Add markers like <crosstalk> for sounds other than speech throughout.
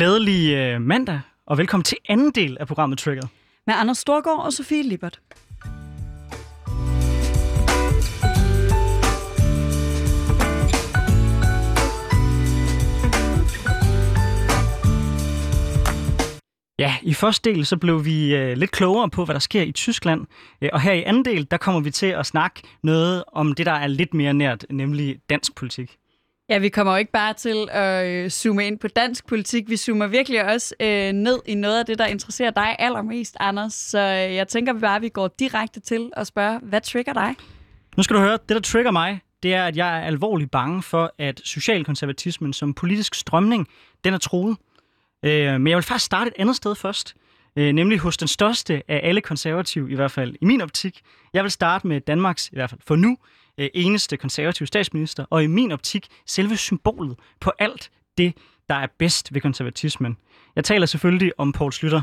Glædelig øh, mandag, og velkommen til anden del af programmet Trigger. Med Anders Storgård og Sofie Lippert. Ja, i første del så blev vi øh, lidt klogere på, hvad der sker i Tyskland. Øh, og her i anden del, der kommer vi til at snakke noget om det, der er lidt mere nært, nemlig dansk politik. Ja, vi kommer jo ikke bare til at øh, zoome ind på dansk politik. Vi zoomer virkelig også øh, ned i noget af det, der interesserer dig allermest, Anders. Så øh, jeg tænker bare, at vi går direkte til at spørge, hvad trigger dig? Nu skal du høre, det der trigger mig, det er, at jeg er alvorligt bange for, at socialkonservatismen som politisk strømning, den er troet. Øh, men jeg vil faktisk starte et andet sted først, øh, nemlig hos den største af alle konservative, i hvert fald i min optik. Jeg vil starte med Danmarks, i hvert fald for nu, Øh, eneste konservative statsminister, og i min optik selve symbolet på alt det, der er bedst ved konservatismen. Jeg taler selvfølgelig om Poul Slytter.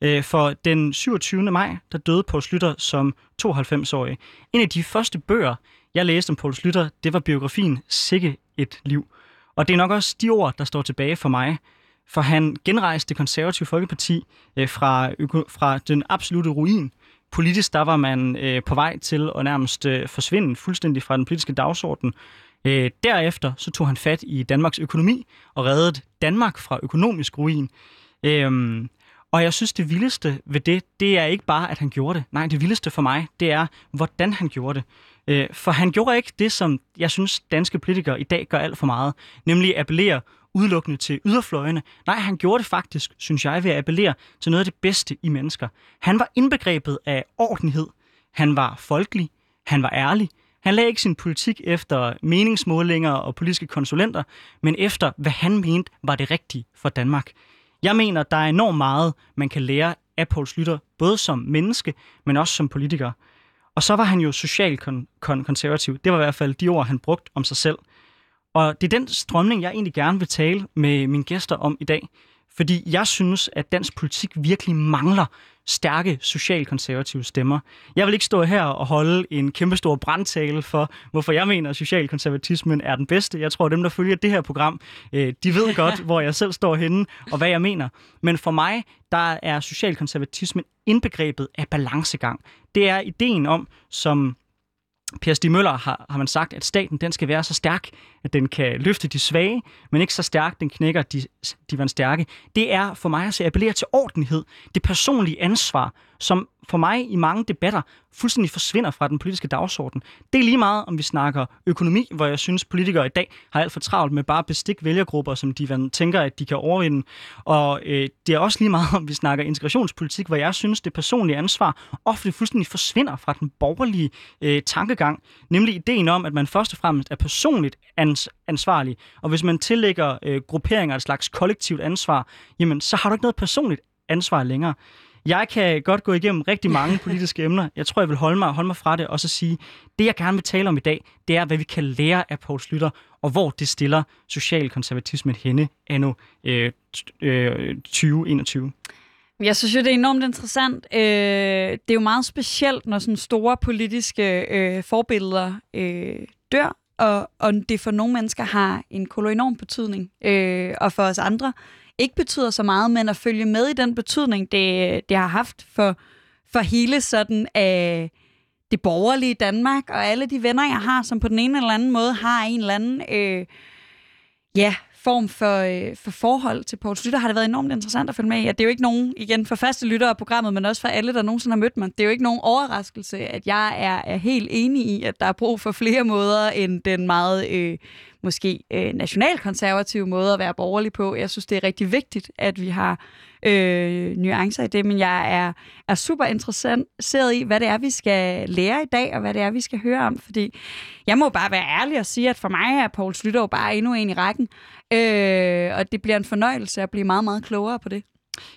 Øh, for den 27. maj, der døde Poul Slytter som 92-årig. En af de første bøger, jeg læste om Poul Slytter, det var biografien Sikke et liv. Og det er nok også de ord, der står tilbage for mig, for han genrejste det konservative folkeparti øh, fra, fra den absolute ruin. Politisk der var man øh, på vej til at nærmest øh, forsvinde fuldstændig fra den politiske dagsorden. Øh, derefter så tog han fat i Danmarks økonomi og reddede Danmark fra økonomisk ruin. Øh, og jeg synes, det vildeste ved det, det er ikke bare, at han gjorde det. Nej, det vildeste for mig, det er, hvordan han gjorde det. Øh, for han gjorde ikke det, som jeg synes, danske politikere i dag gør alt for meget, nemlig appellere udelukkende til yderfløjene. Nej, han gjorde det faktisk, synes jeg, ved at appellere til noget af det bedste i mennesker. Han var indbegrebet af ordenhed. Han var folkelig. Han var ærlig. Han lagde ikke sin politik efter meningsmålinger og politiske konsulenter, men efter, hvad han mente var det rigtige for Danmark. Jeg mener, der er enormt meget, man kan lære af Poul Slytter, både som menneske, men også som politiker. Og så var han jo socialkonservativ. Det var i hvert fald de ord, han brugte om sig selv – og det er den strømning, jeg egentlig gerne vil tale med mine gæster om i dag. Fordi jeg synes, at dansk politik virkelig mangler stærke socialkonservative stemmer. Jeg vil ikke stå her og holde en kæmpestor brandtale for, hvorfor jeg mener, at socialkonservatismen er den bedste. Jeg tror, at dem, der følger det her program, øh, de ved <laughs> godt, hvor jeg selv står henne og hvad jeg mener. Men for mig, der er socialkonservatismen indbegrebet af balancegang. Det er ideen om, som Per Stig Møller har, har man sagt, at staten den skal være så stærk, at den kan løfte de svage, men ikke så stærkt, den knækker de, de var stærke. Det er for mig at se appellere til ordenhed, det personlige ansvar, som for mig i mange debatter fuldstændig forsvinder fra den politiske dagsorden. Det er lige meget, om vi snakker økonomi, hvor jeg synes, politikere i dag har alt for travlt med bare bestik vælgergrupper, som de tænker, at de kan overvinde. Og øh, det er også lige meget, om vi snakker integrationspolitik, hvor jeg synes, det personlige ansvar ofte fuldstændig forsvinder fra den borgerlige øh, tankegang. Nemlig ideen om, at man først og fremmest er personligt ans- ansvarlig. Og hvis man tillægger øh, grupperinger et slags kollektivt ansvar, jamen så har du ikke noget personligt ansvar længere. Jeg kan godt gå igennem rigtig mange <laughs> politiske emner. Jeg tror, jeg vil holde mig, holde mig fra det og så sige, det jeg gerne vil tale om i dag, det er, hvad vi kan lære af Poul Slytter, og hvor det stiller socialkonservatismen henne anno øh, øh, 2021. Jeg synes jo, det er enormt interessant. Øh, det er jo meget specielt, når sådan store politiske øh, forbilleder øh, dør, og, og det for nogle mennesker har en kolonorm betydning, øh, og for os andre ikke betyder så meget, men at følge med i den betydning, det, det har haft for, for hele sådan øh, det borgerlige Danmark, og alle de venner, jeg har, som på den ene eller anden måde har en eller anden øh, ja, form for, øh, for forhold til Poul Slytter, har det været enormt interessant at følge med i. At det er jo ikke nogen, igen for faste lyttere af programmet, men også for alle, der nogensinde har mødt mig, det er jo ikke nogen overraskelse, at jeg er, er helt enig i, at der er brug for flere måder end den meget øh, måske øh, nationalkonservative måde at være borgerlig på. Jeg synes, det er rigtig vigtigt, at vi har øh, nuancer i det, men jeg er, er super interesseret i, hvad det er, vi skal lære i dag, og hvad det er, vi skal høre om, fordi jeg må bare være ærlig og sige, at for mig er Poul Slytter bare endnu en i rækken, øh, og det bliver en fornøjelse at blive meget, meget klogere på det.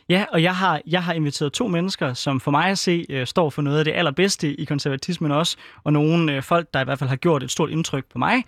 Ja, og jeg har, jeg har inviteret to mennesker, som for mig at se øh, står for noget af det allerbedste i konservatismen også, og nogle øh, folk, der i hvert fald har gjort et stort indtryk på mig,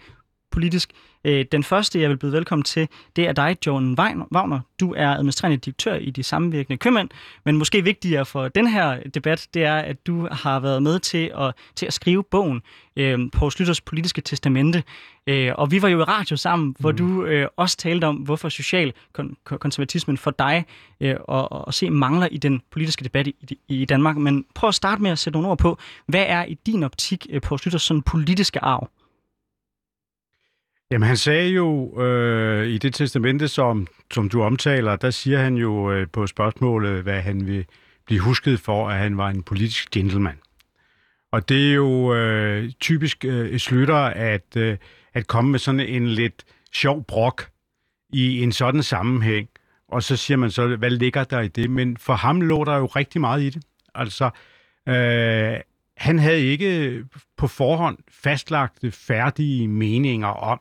politisk. Øh, den første, jeg vil byde velkommen til, det er dig, John Wagner. Du er administrerende direktør i de sammenvirkende købmænd, men måske vigtigere for den her debat, det er, at du har været med til at, til at skrive bogen øh, på Slytters politiske testamente. Øh, og vi var jo i radio sammen, hvor mm. du øh, også talte om, hvorfor social kon- konservatismen for dig øh, og, og se mangler i den politiske debat i, i Danmark. Men prøv at starte med at sætte nogle ord på, hvad er i din optik øh, på Slytters sådan politiske arv? Jamen han sagde jo øh, i det testamente, som, som du omtaler, der siger han jo øh, på spørgsmålet, hvad han vil blive husket for, at han var en politisk gentleman. Og det er jo øh, typisk øh, slutter at, øh, at komme med sådan en lidt sjov brok i en sådan sammenhæng. Og så siger man så, hvad ligger der i det? Men for ham lå der jo rigtig meget i det. Altså, øh, han havde ikke på forhånd fastlagte færdige meninger om,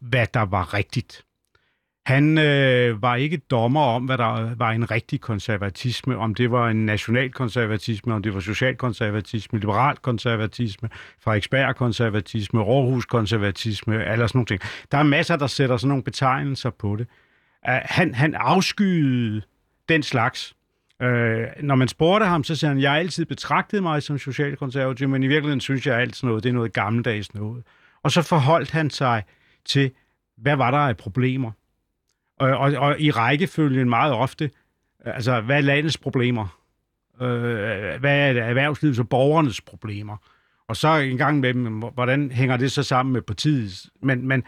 hvad der var rigtigt. Han øh, var ikke dommer om, hvad der var en rigtig konservatisme, om det var en nationalkonservatisme, om det var socialkonservatisme, liberal konservatisme, Frederiksberg-konservatisme, Aarhus-konservatisme, eller sådan noget. Der er masser, der sætter sådan nogle betegnelser på det. Uh, han, han afskyede den slags. Uh, når man spurgte ham, så siger han, jeg har altid betragtet mig som socialkonservativ, men i virkeligheden synes jeg altid noget, det er noget gammeldags noget. Og så forholdt han sig til, hvad var der af problemer? Og, og, og i rækkefølgen meget ofte, øh, altså, hvad er landets problemer? Øh, hvad er erhvervslivets og borgernes problemer? Og så en gang med dem, hvordan hænger det så sammen med partiets? Men, men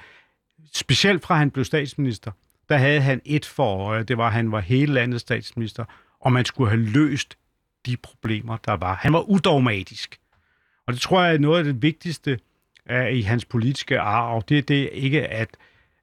specielt fra han blev statsminister, der havde han et for det var, at han var hele landets statsminister, og man skulle have løst de problemer, der var. Han var udogmatisk. Og det tror jeg er noget af det vigtigste, i hans politiske arv, det, det er ikke at,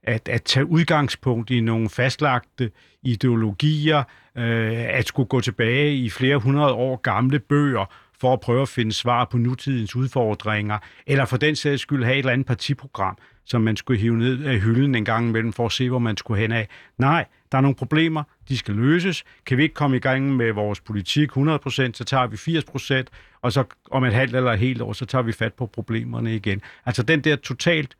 at, at tage udgangspunkt i nogle fastlagte ideologier, øh, at skulle gå tilbage i flere hundrede år gamle bøger for at prøve at finde svar på nutidens udfordringer, eller for den sags skyld have et eller andet partiprogram, som man skulle hive ned af hylden en gang imellem for at se, hvor man skulle hen af. Nej, der er nogle problemer, de skal løses. Kan vi ikke komme i gang med vores politik 100%, så tager vi 80%, og så om et halvt eller et helt år, så tager vi fat på problemerne igen. Altså den der totalt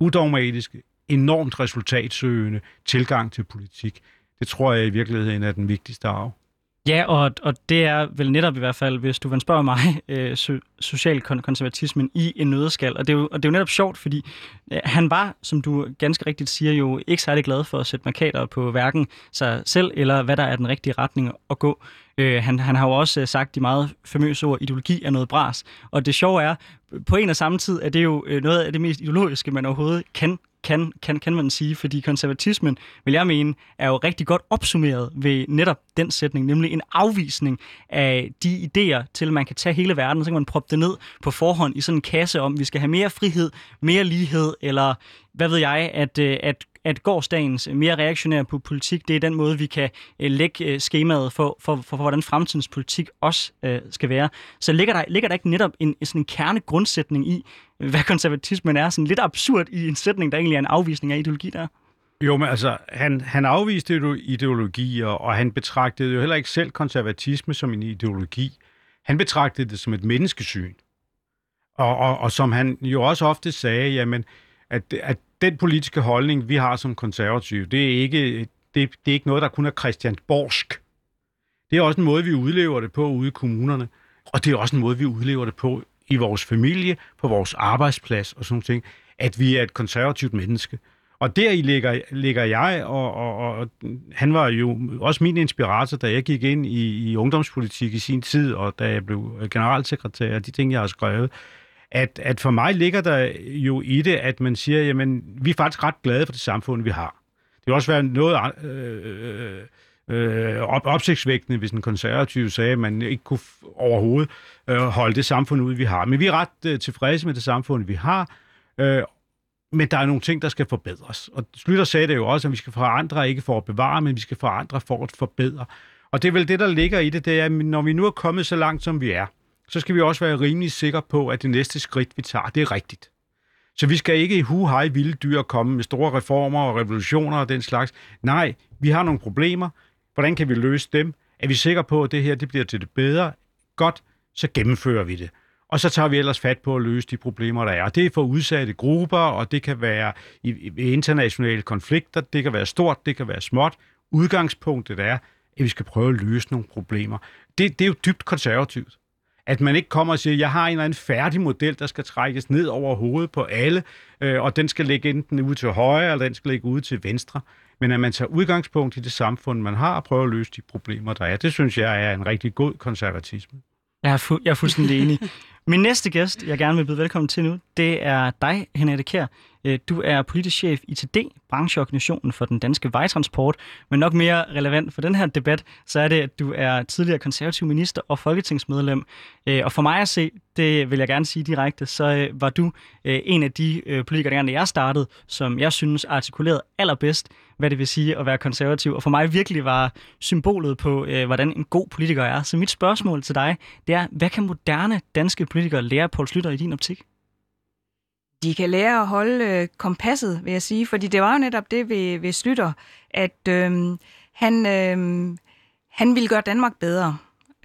udogmatiske, enormt resultatsøgende tilgang til politik, det tror jeg i virkeligheden er den vigtigste arv. Ja, og, og det er vel netop i hvert fald, hvis du vil spørge mig, <laughs> øh, so- social konservatismen i en nødskal. Og det, er jo, og det er jo netop sjovt, fordi øh, han var, som du ganske rigtigt siger, jo ikke særlig glad for at sætte markader på hverken sig selv, eller hvad der er den rigtige retning at gå. Øh, han, han har jo også øh, sagt de meget famøse ord, ideologi er noget bras. Og det sjove er, på en og samme tid er det jo øh, noget af det mest ideologiske, man overhovedet kan kan, kan, kan man sige, fordi konservatismen, vil jeg mene, er jo rigtig godt opsummeret ved netop den sætning, nemlig en afvisning af de idéer til, at man kan tage hele verden, og så kan man proppe det ned på forhånd i sådan en kasse om, vi skal have mere frihed, mere lighed, eller hvad ved jeg, at, øh, at at gårdsdagens mere reaktionære på politik, det er den måde, vi kan øh, lægge øh, skemaet for, for, for, for, hvordan fremtidens politik også øh, skal være. Så ligger der, ligger der ikke netop en, sådan en kernegrundsætning i, hvad konservatismen er, sådan lidt absurd i en sætning, der egentlig er en afvisning af ideologi der? Jo, men altså, han, han afviste jo ideologier, og han betragtede jo heller ikke selv konservatisme som en ideologi. Han betragtede det som et menneskesyn. Og, og, og som han jo også ofte sagde, jamen, at, at den politiske holdning, vi har som konservative, det er ikke, det, det er ikke noget, der kun er Christiansborgsk. Det er også en måde, vi udlever det på ude i kommunerne, og det er også en måde, vi udlever det på i vores familie, på vores arbejdsplads og sådan ting, at vi er et konservativt menneske. Og der i ligger, ligger jeg, og, og, og han var jo også min inspirator, da jeg gik ind i, i ungdomspolitik i sin tid, og da jeg blev generalsekretær, de ting, jeg har skrevet, at, at for mig ligger der jo i det, at man siger, jamen, vi er faktisk ret glade for det samfund, vi har. Det vil også være noget øh, øh, øh øh, op, opsigtsvægtende, hvis en konservativ sagde, at man ikke kunne overhovedet øh, holde det samfund ud, vi har. Men vi er ret øh, tilfredse med det samfund, vi har, øh, men der er nogle ting, der skal forbedres. Og Slytter sagde det jo også, at vi skal forandre, ikke for at bevare, men vi skal forandre for at forbedre. Og det er vel det, der ligger i det, det er, at når vi nu er kommet så langt, som vi er, så skal vi også være rimelig sikre på, at det næste skridt, vi tager, det er rigtigt. Så vi skal ikke i hu vilde dyr komme med store reformer og revolutioner og den slags. Nej, vi har nogle problemer. Hvordan kan vi løse dem? Er vi sikre på, at det her det bliver til det bedre? Godt, så gennemfører vi det. og så tager vi ellers fat på at løse de problemer, der er. Og det er for udsatte grupper, og det kan være i, internationale konflikter, det kan være stort, det kan være småt. Udgangspunktet er, at vi skal prøve at løse nogle problemer. Det, det er jo dybt konservativt. At man ikke kommer og siger, jeg har en eller anden færdig model, der skal trækkes ned over hovedet på alle, øh, og den skal ligge enten ude til højre, eller den skal ligge ude til venstre. Men at man tager udgangspunkt i det samfund, man har, og prøver at løse de problemer, der er, det synes jeg er en rigtig god konservatisme. Jeg er, fu- jeg er fuldstændig enig. Min næste gæst, jeg gerne vil byde velkommen til nu, det er dig, Henriette Kær. Øh, du er politisk chef i TD, brancheorganisationen for den danske vejtransport, men nok mere relevant for den her debat, så er det, at du er tidligere konservativ minister og folketingsmedlem. Øh, og for mig at se, det vil jeg gerne sige direkte, så øh, var du en af de politikere, der jeg startede, som jeg synes artikulerede allerbedst, hvad det vil sige at være konservativ. Og for mig virkelig var symbolet på, hvordan en god politiker er. Så mit spørgsmål til dig, det er, hvad kan moderne danske politikere lære Poul Slytter i din optik? De kan lære at holde øh, kompasset, vil jeg sige, fordi det var jo netop det ved, ved Slytter, at øh, han, øh, han ville gøre Danmark bedre.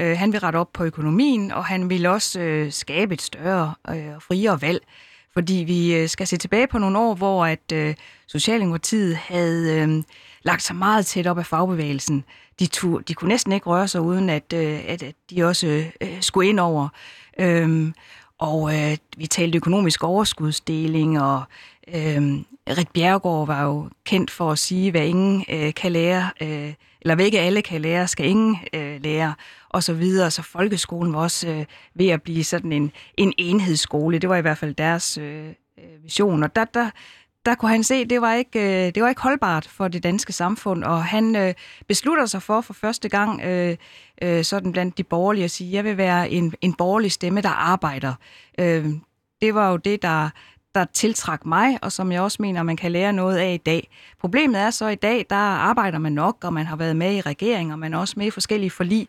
Øh, han vil rette op på økonomien, og han vil også øh, skabe et større øh, og øh, friere valg. Fordi vi øh, skal se tilbage på nogle år, hvor at øh, Socialdemokratiet havde øh, lagt sig meget tæt op af fagbevægelsen. De, tog, de kunne næsten ikke røre sig, uden at, øh, at, at de også øh, skulle ind over. Øh, og øh, vi talte økonomisk overskudsdeling, og øh, Rik Bjergård var jo kendt for at sige, hvad ingen øh, kan lære, øh, eller hvad ikke alle kan lære, skal ingen øh, lære, og så videre. Så folkeskolen var også øh, ved at blive sådan en, en enhedsskole. Det var i hvert fald deres øh, øh vision, og der, der, der kunne han se, at det var ikke, øh, det var ikke holdbart for det danske samfund, og han øh, beslutter sig for for første gang øh, øh, sådan blandt de borgerlige at sige, at jeg vil være en, en borgerlig stemme, der arbejder. Øh, det var jo det, der, der tiltrak mig, og som jeg også mener, man kan lære noget af i dag. Problemet er så, at i dag, der arbejder man nok, og man har været med i regering, og man er også med i forskellige forlig.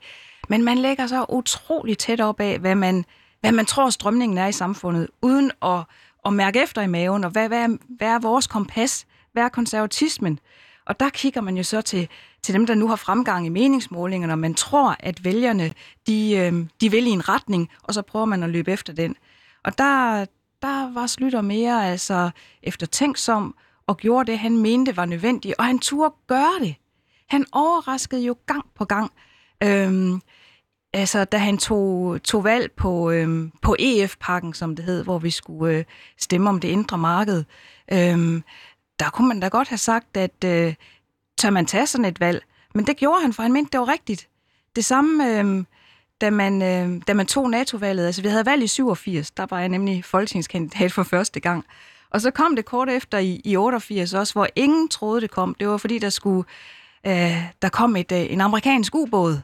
Men man lægger så utrolig tæt op af, hvad man, hvad man tror strømningen er i samfundet, uden at at mærke efter i maven, og hvad, hvad, er, hvad er vores kompas? Hvad er konservatismen? Og der kigger man jo så til, til dem, der nu har fremgang i meningsmålingerne, og man tror, at vælgerne, de, øh, de vil i en retning, og så prøver man at løbe efter den. Og der, der var Slytter mere altså eftertænksom, og gjorde det, han mente var nødvendigt, og han turde gøre det. Han overraskede jo gang på gang. Øhm, altså, da han tog, tog valg på, øhm, på EF-pakken, som det hed, hvor vi skulle øh, stemme om det indre marked, øhm, der kunne man da godt have sagt, at øh, tør man tage sådan et valg? Men det gjorde han, for han mente, det var rigtigt. Det samme, øh, da, man, øh, da man tog NATO-valget. Altså, vi havde valg i 87, der var jeg nemlig folketingskandidat for første gang. Og så kom det kort efter i, i 88 også, hvor ingen troede, det kom. Det var fordi, der skulle øh, der kom et, øh, en amerikansk ubåd,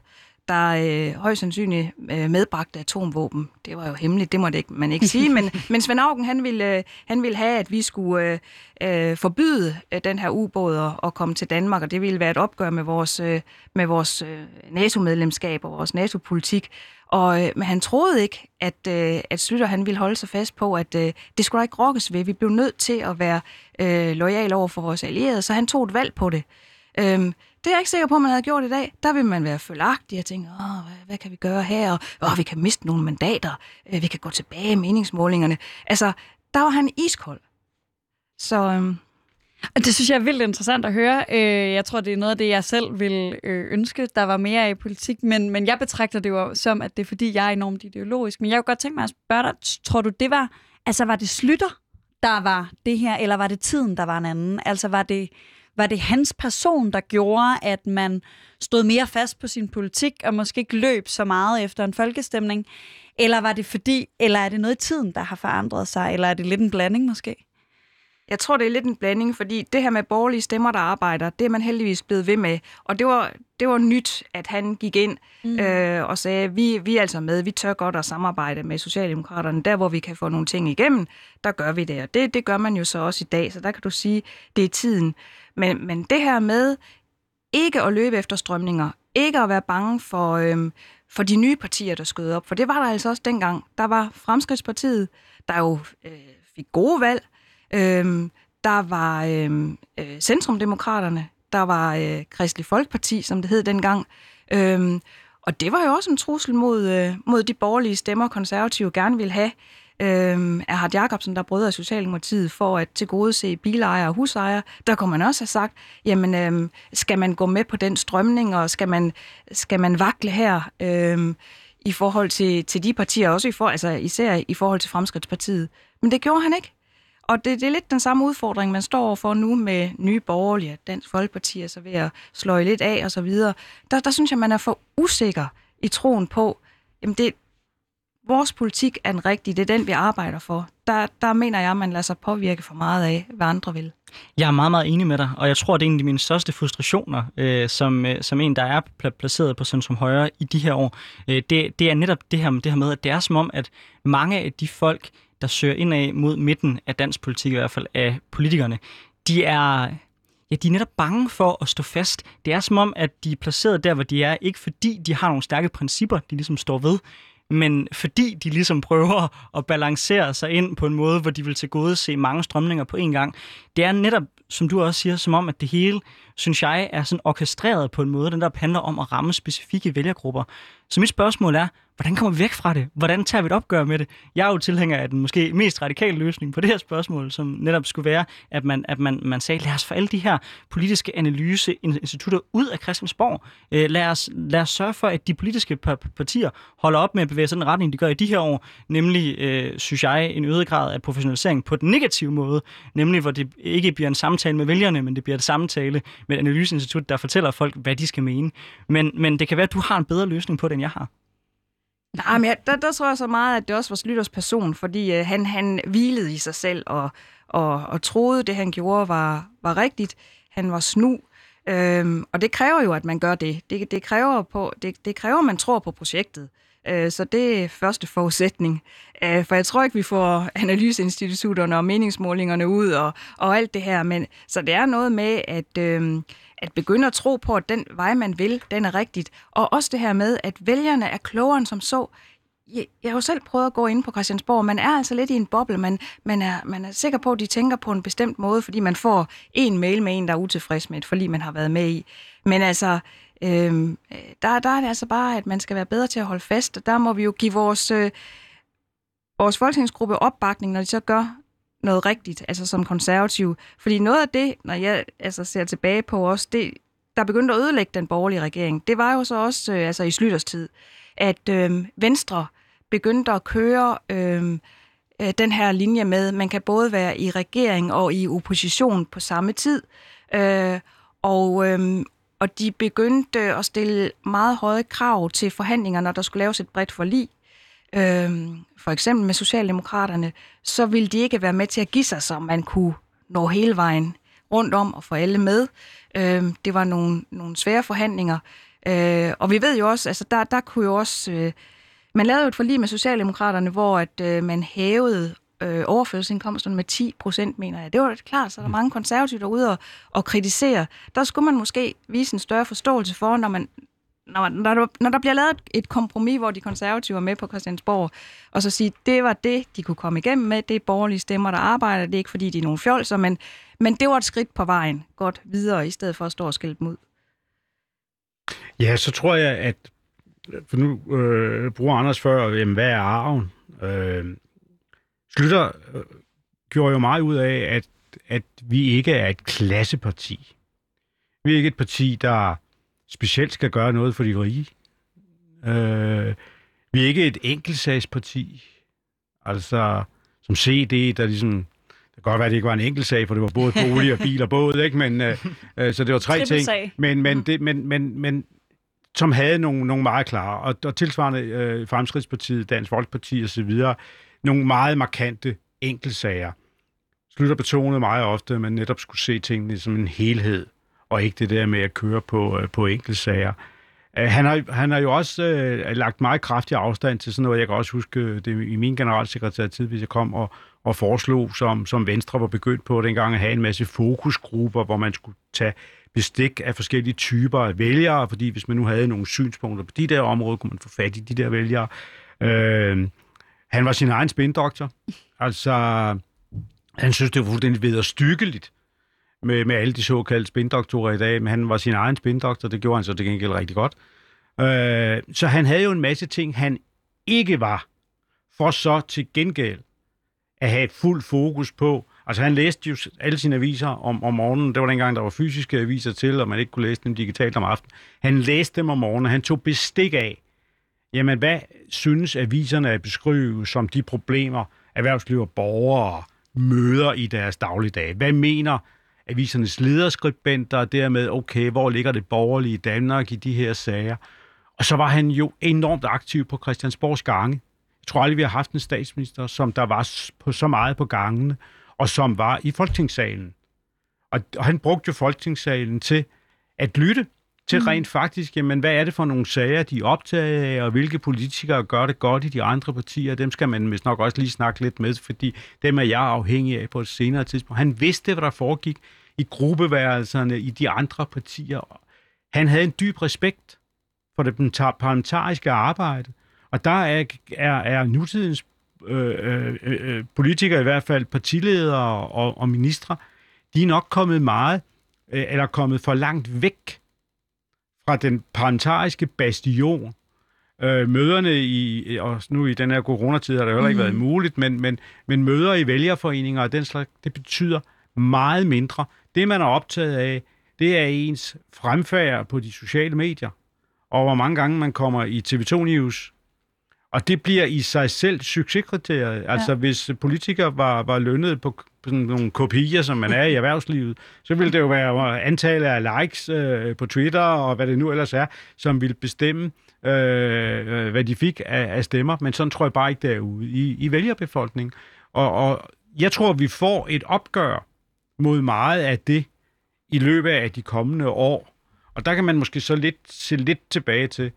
der øh, højst sandsynligt øh, medbragte atomvåben. Det var jo hemmeligt, det må det ikke, man ikke sige, men, <laughs> men Svend Augen, han ville, øh, han ville have, at vi skulle øh, øh, forbyde øh, den her ubåd at, at komme til Danmark, og det ville være et opgør med vores, øh, med vores øh, NATO-medlemskab og vores NATO-politik. Og, øh, men han troede ikke, at, øh, at Slytter han ville holde sig fast på, at øh, det skulle der ikke rokkes ved. Vi blev nødt til at være øh, lojal over for vores allierede, så han tog et valg på det. Øh, det er jeg ikke sikker på, at man havde gjort i dag. Der vil man være følagtig og tænke, Åh, hvad, hvad kan vi gøre her? Og, Åh, vi kan miste nogle mandater. Øh, vi kan gå tilbage i meningsmålingerne. Altså, der var han iskold. Så... Øhm, det synes jeg er vildt interessant at høre. Øh, jeg tror, det er noget af det, jeg selv ville øh, ønske, der var mere i politik, men, men jeg betragter det jo som, at det er fordi, jeg er enormt ideologisk. Men jeg kunne godt tænke mig at spørge dig, tror du, det var, altså var det Slytter, der var det her, eller var det tiden, der var en anden? Altså var det, var det hans person, der gjorde, at man stod mere fast på sin politik, og måske ikke løb så meget efter en folkestemning? Eller var det fordi, eller er det noget i tiden, der har forandret sig, eller er det lidt en blanding måske? Jeg tror, det er lidt en blanding, fordi det her med borgerlige stemmer, der arbejder, det er man heldigvis blevet ved med. Og det var, det var nyt, at han gik ind mm. øh, og sagde, vi, vi er altså med, vi tør godt at samarbejde med Socialdemokraterne. Der, hvor vi kan få nogle ting igennem, der gør vi det. Og det, det gør man jo så også i dag, så der kan du sige, det er tiden. Men, men det her med ikke at løbe efter strømninger, ikke at være bange for, øhm, for de nye partier, der skød op, for det var der altså også dengang. Der var Fremskridspartiet, der jo øh, fik gode valg. Øhm, der var øhm, øh, Centrumdemokraterne, der var øh, Kristelig Folkeparti, som det hed dengang. Øhm, Og det var jo også en trussel mod, øh, mod de borgerlige stemmer, konservative gerne vil have. Øh, Erhard Jacobsen, der brød af Socialdemokratiet for at tilgodese bilejere og husejere, der kunne man også have sagt, jamen øh, skal man gå med på den strømning, og skal man, skal man vakle her øh, i forhold til, til de partier, også i for, altså især i forhold til Fremskridtspartiet. Men det gjorde han ikke. Og det, det er lidt den samme udfordring, man står overfor nu med nye borgerlige, Dansk Folkeparti er så ved at slå lidt af og så videre. Der, der synes jeg, man er for usikker i troen på, jamen det, vores politik er den rigtige, det er den, vi arbejder for. Der, der mener jeg, at man lader sig påvirke for meget af, hvad andre vil. Jeg er meget, meget enig med dig, og jeg tror, det er en af mine største frustrationer, øh, som, øh, som en, der er placeret på Centrum Højre i de her år. Øh, det, det er netop det her, det her med, at det er som om, at mange af de folk, der søger ind af mod midten af dansk politik, i hvert fald af politikerne, de er, ja, de er netop bange for at stå fast. Det er som om, at de er placeret der, hvor de er, ikke fordi de har nogle stærke principper, de ligesom står ved, men fordi de ligesom prøver at balancere sig ind på en måde, hvor de vil til gode se mange strømninger på en gang. Det er netop, som du også siger, som om, at det hele, synes jeg, er sådan orkestreret på en måde, den der handler om at ramme specifikke vælgergrupper. Så mit spørgsmål er, hvordan kommer vi væk fra det? Hvordan tager vi et opgør med det? Jeg er jo tilhænger af den måske mest radikale løsning på det her spørgsmål, som netop skulle være, at man, at man, man sagde, lad os få alle de her politiske analyseinstitutter ud af Christiansborg. Øh, lad, os, lad os sørge for, at de politiske partier holder op med at bevæge sådan den retning, de gør i de her år, nemlig, øh, synes jeg, en øget grad af professionalisering på den negative måde, nemlig hvor det ikke bliver en samtale med vælgerne, men det bliver en samtale med et analyseinstitut, der fortæller folk, hvad de skal mene. Men, men det kan være, at du har en bedre løsning på det, end jeg har. Nej, men jeg, der, der tror jeg så meget, at det også var Slytters person, fordi øh, han, han hvilede i sig selv og, og, og troede, det han gjorde var, var rigtigt. Han var snu, øhm, og det kræver jo, at man gør det. Det, det, kræver, på, det, det kræver, at man tror på projektet. Øh, så det er første forudsætning. Øh, for jeg tror ikke, vi får analyseinstitutterne og meningsmålingerne ud og, og alt det her. Men, så det er noget med, at... Øh, at begynde at tro på, at den vej, man vil, den er rigtigt. Og også det her med, at vælgerne er klogere end som så. Jeg, jeg har jo selv prøvet at gå ind på Christiansborg. Man er altså lidt i en boble. Man, man, er, man er sikker på, at de tænker på en bestemt måde, fordi man får en mail med en, der er utilfreds med et forlig, man har været med i. Men altså, øhm, der, der er det altså bare, at man skal være bedre til at holde fast. og Der må vi jo give vores, øh, vores folketingsgruppe opbakning, når de så gør noget rigtigt, altså som konservativ. Fordi noget af det, når jeg altså, ser tilbage på os, det, der begyndte at ødelægge den borgerlige regering, det var jo så også øh, altså i Slytters tid, at øh, Venstre begyndte at køre øh, øh, den her linje med, man kan både være i regering og i opposition på samme tid. Øh, og, øh, og de begyndte at stille meget høje krav til forhandlinger, når der skulle laves et bredt forlig øh, for eksempel med Socialdemokraterne, så ville de ikke være med til at give sig, så man kunne nå hele vejen rundt om og få alle med. Øh, det var nogle, nogle svære forhandlinger. Øh, og vi ved jo også, altså der, der kunne jo også... Øh, man lavede jo et forlig med Socialdemokraterne, hvor at øh, man hævede øh, overførselsindkomsterne med 10 procent, mener jeg. Det var klart, så der er mange konservative derude og, og kritisere. Der skulle man måske vise en større forståelse for, når man, når, når, der, når der bliver lavet et kompromis, hvor de konservative er med på Christiansborg, og så sige, det var det, de kunne komme igennem med, det er borgerlige stemmer, der arbejder, det er ikke fordi, de er nogle fjolser, men, men det var et skridt på vejen, godt videre, i stedet for at stå og skælde dem ud. Ja, så tror jeg, at for nu øh, bruger Anders før, jamen, hvad er arven? Øh, Slytter øh, gjorde jo meget ud af, at, at vi ikke er et klasseparti. Vi er ikke et parti, der specielt skal gøre noget for de rige. Øh, vi er ikke et enkeltsagsparti. Altså, som CD, der ligesom... Det kan godt være, at det ikke var en enkeltsag, for det var både bolig og bil og båd, ikke? Men, øh, øh, så det var tre ting. Men, men, det, men, men, men som havde nogle, nogle meget klare, og, og tilsvarende øh, Fremskridspartiet, Dansk Folkeparti osv., nogle meget markante enkeltsager. Slutter betonede meget ofte, at man netop skulle se tingene som en helhed og ikke det der med at køre på, øh, på enkeltsager. Øh, han har, han har jo også øh, lagt meget kraftig afstand til sådan noget. Jeg kan også huske øh, det i min generalsekretær tid, hvis jeg kom og, og foreslog, som, som Venstre var begyndt på dengang, at have en masse fokusgrupper, hvor man skulle tage bestik af forskellige typer af vælgere, fordi hvis man nu havde nogle synspunkter på de der områder, kunne man få fat i de der vælgere. Øh, han var sin egen spindoktor. Altså, han synes, det var fuldstændig vederstykkeligt, med, med alle de såkaldte spindoktorer i dag, men han var sin egen spindoktor, det gjorde han så det gengæld rigtig godt. Øh, så han havde jo en masse ting, han ikke var, for så til gengæld at have et fuld fokus på. Altså han læste jo alle sine aviser om, om morgenen. Det var dengang, der var fysiske aviser til, og man ikke kunne læse dem digitalt om aftenen. Han læste dem om morgenen, han tog bestik af, jamen hvad synes aviserne at beskrive som de problemer, erhvervsliv og borgere møder i deres dagligdag? Hvad mener avisernes lederskribenter, og dermed, okay, hvor ligger det borgerlige Danmark i de her sager? Og så var han jo enormt aktiv på Christiansborgs gange. Jeg tror aldrig, vi har haft en statsminister, som der var på så meget på gangene, og som var i Folketingssalen. Og, og han brugte jo Folketingssalen til at lytte til mm. rent faktisk, jamen hvad er det for nogle sager, de er optaget af, og hvilke politikere gør det godt i de andre partier, dem skal man vist nok også lige snakke lidt med, fordi dem er jeg afhængig af på et senere tidspunkt. Han vidste, hvad der foregik i gruppeværelserne i de andre partier. Han havde en dyb respekt for det parlamentariske arbejde, og der er, er, er nutidens øh, øh, øh, politikere, i hvert fald partiledere og, og ministre, de er nok kommet meget, øh, eller kommet for langt væk fra den parlamentariske bastion. Øh, møderne i, og nu i den her coronatid har det heller ikke mm. været muligt, men, men, men møder i vælgerforeninger og den slags, det betyder meget mindre. Det, man er optaget af, det er ens fremfærd på de sociale medier, og hvor mange gange man kommer i TV2 News. Og det bliver i sig selv succeskriteriet. Ja. Altså, hvis politikere var, var lønnet på sådan nogle kopier, som man er i erhvervslivet, så ville det jo være antallet af likes øh, på Twitter og hvad det nu ellers er, som ville bestemme, øh, øh hvad de fik af, af stemmer. Men sådan tror jeg bare ikke derude i, i vælgerbefolkningen. Og, og jeg tror, vi får et opgør mod meget af det i løbet af de kommende år. Og der kan man måske så lidt se lidt tilbage til,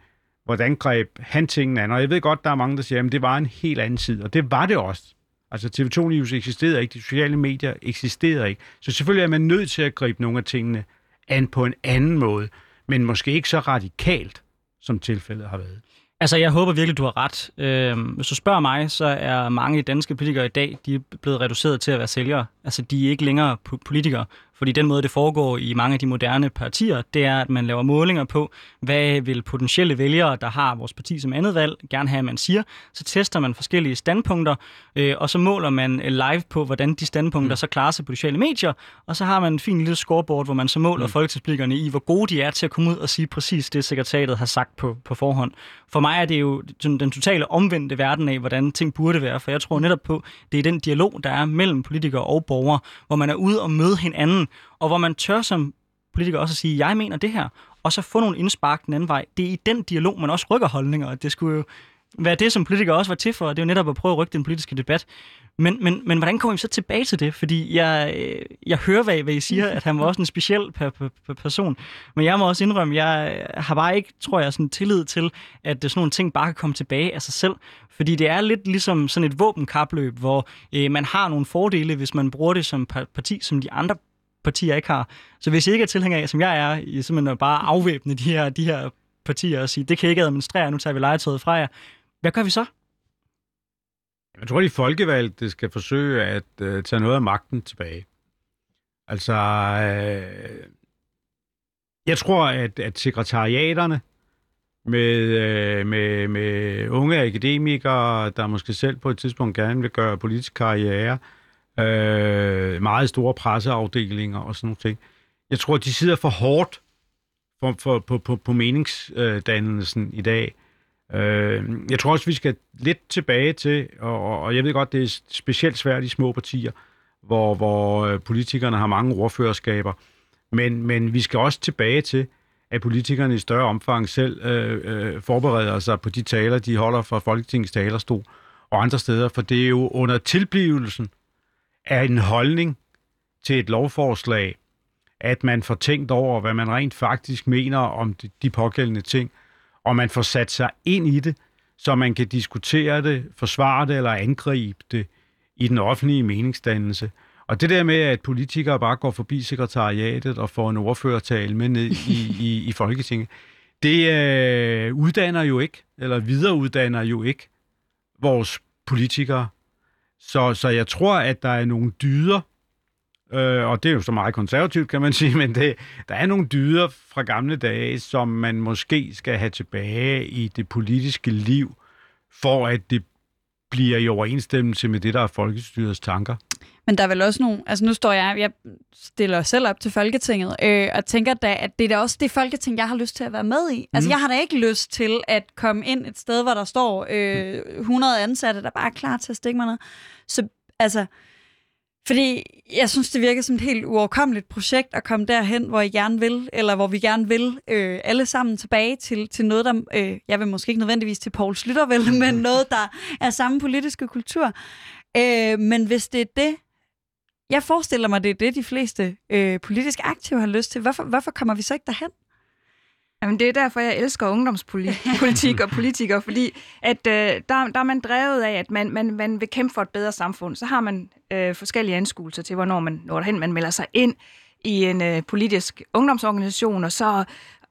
hvordan greb han tingene an. Og jeg ved godt, der er mange, der siger, at det var en helt anden tid, Og det var det også. Altså TV2 News eksisterede ikke, de sociale medier eksisterede ikke. Så selvfølgelig er man nødt til at gribe nogle af tingene an på en anden måde, men måske ikke så radikalt, som tilfældet har været. Altså, jeg håber virkelig, du har ret. Øh, hvis du spørger mig, så er mange danske politikere i dag, de er blevet reduceret til at være sælgere. Altså, de er ikke længere politikere. Fordi den måde, det foregår i mange af de moderne partier, det er, at man laver målinger på, hvad vil potentielle vælgere, der har vores parti som andet valg, gerne have, at man siger. Så tester man forskellige standpunkter, øh, og så måler man live på, hvordan de standpunkter mm. så klarer sig på sociale medier. Og så har man en fin lille scoreboard, hvor man så måler mm. folketingspolitikerne i, hvor gode de er til at komme ud og sige præcis det, sekretariatet har sagt på, på forhånd. For mig er det jo den totale omvendte verden af, hvordan ting burde være. For jeg tror netop på, det er den dialog, der er mellem politikere og borgere, hvor man er ude og møde hinanden og hvor man tør som politiker også at sige, jeg mener det her, og så få nogle indspark den anden vej. Det er i den dialog, man også rykker holdninger, og det skulle jo være det, som politikere også var til for, det er jo netop at prøve at rykke den politiske debat. Men, men, men hvordan kommer vi så tilbage til det? Fordi jeg, øh, jeg hører, hvad, hvad I siger, at han var også en speciel per, per, per person. Men jeg må også indrømme, jeg har bare ikke, tror jeg, sådan tillid til, at sådan nogle ting bare kan komme tilbage af sig selv. Fordi det er lidt ligesom sådan et våbenkapløb, hvor øh, man har nogle fordele, hvis man bruger det som parti, som de andre partier ikke har. Så hvis I ikke er tilhænger af, som jeg er, I simpelthen bare afvæbne de her, de her partier og sige, det kan I ikke administrere, nu tager vi legetøjet fra jer. Hvad gør vi så? Jeg tror, de folkevalgte skal forsøge at øh, tage noget af magten tilbage. Altså, øh, jeg tror, at, at sekretariaterne med, uh, med, med unge akademikere, der måske selv på et tidspunkt gerne vil gøre politisk karriere, øh, meget store presseafdelinger og sådan nogle ting. Jeg tror, de sidder for hårdt for, for, på, på, på meningsdannelsen i dag. Øh, jeg tror også, vi skal lidt tilbage til, og, og jeg ved godt, det er specielt svært i små partier, hvor, hvor øh, politikerne har mange ordførerskaber, men, men vi skal også tilbage til, at politikerne i større omfang selv øh, øh, forbereder sig på de taler, de holder fra Folketingets talerstol og andre steder, for det er jo under tilblivelsen er en holdning til et lovforslag, at man får tænkt over, hvad man rent faktisk mener om de, de pågældende ting, og man får sat sig ind i det, så man kan diskutere det, forsvare det eller angribe det i den offentlige meningsdannelse. Og det der med, at politikere bare går forbi sekretariatet og får en ordførertale med ned i, i, i Folketinget, det øh, uddanner jo ikke, eller videreuddanner jo ikke vores politikere. Så, så jeg tror, at der er nogle dyder øh, og det er jo så meget konservativt, kan man sige, men det, der er nogle dyder fra gamle dage, som man måske skal have tilbage i det politiske liv, for at det bliver i overensstemmelse med det, der er folkestyrets tanker. Men der er vel også nogle, altså nu står jeg, jeg stiller selv op til Folketinget, øh, og tænker da, at det er da også det Folketing, jeg har lyst til at være med i. Altså mm. jeg har da ikke lyst til at komme ind et sted, hvor der står øh, 100 ansatte, der bare er klar til at stikke mig ned. Så altså, fordi jeg synes, det virker som et helt uoverkommeligt projekt at komme derhen, hvor I gerne vil, eller hvor vi gerne vil øh, alle sammen tilbage til, til noget, der, øh, jeg vil måske ikke nødvendigvis til Poul Slytter, vel, men noget, der er samme politiske kultur. Øh, men hvis det er det, jeg forestiller mig, det er det, de fleste øh, politisk aktive har lyst til. Hvorfor, hvorfor kommer vi så ikke derhen? Jamen, det er derfor, jeg elsker ungdomspolitik og politikere, fordi at, øh, der, der er man drevet af, at man, man, man vil kæmpe for et bedre samfund. Så har man øh, forskellige anskuelser til, hvornår man når derhen. Man melder sig ind i en øh, politisk ungdomsorganisation, og så,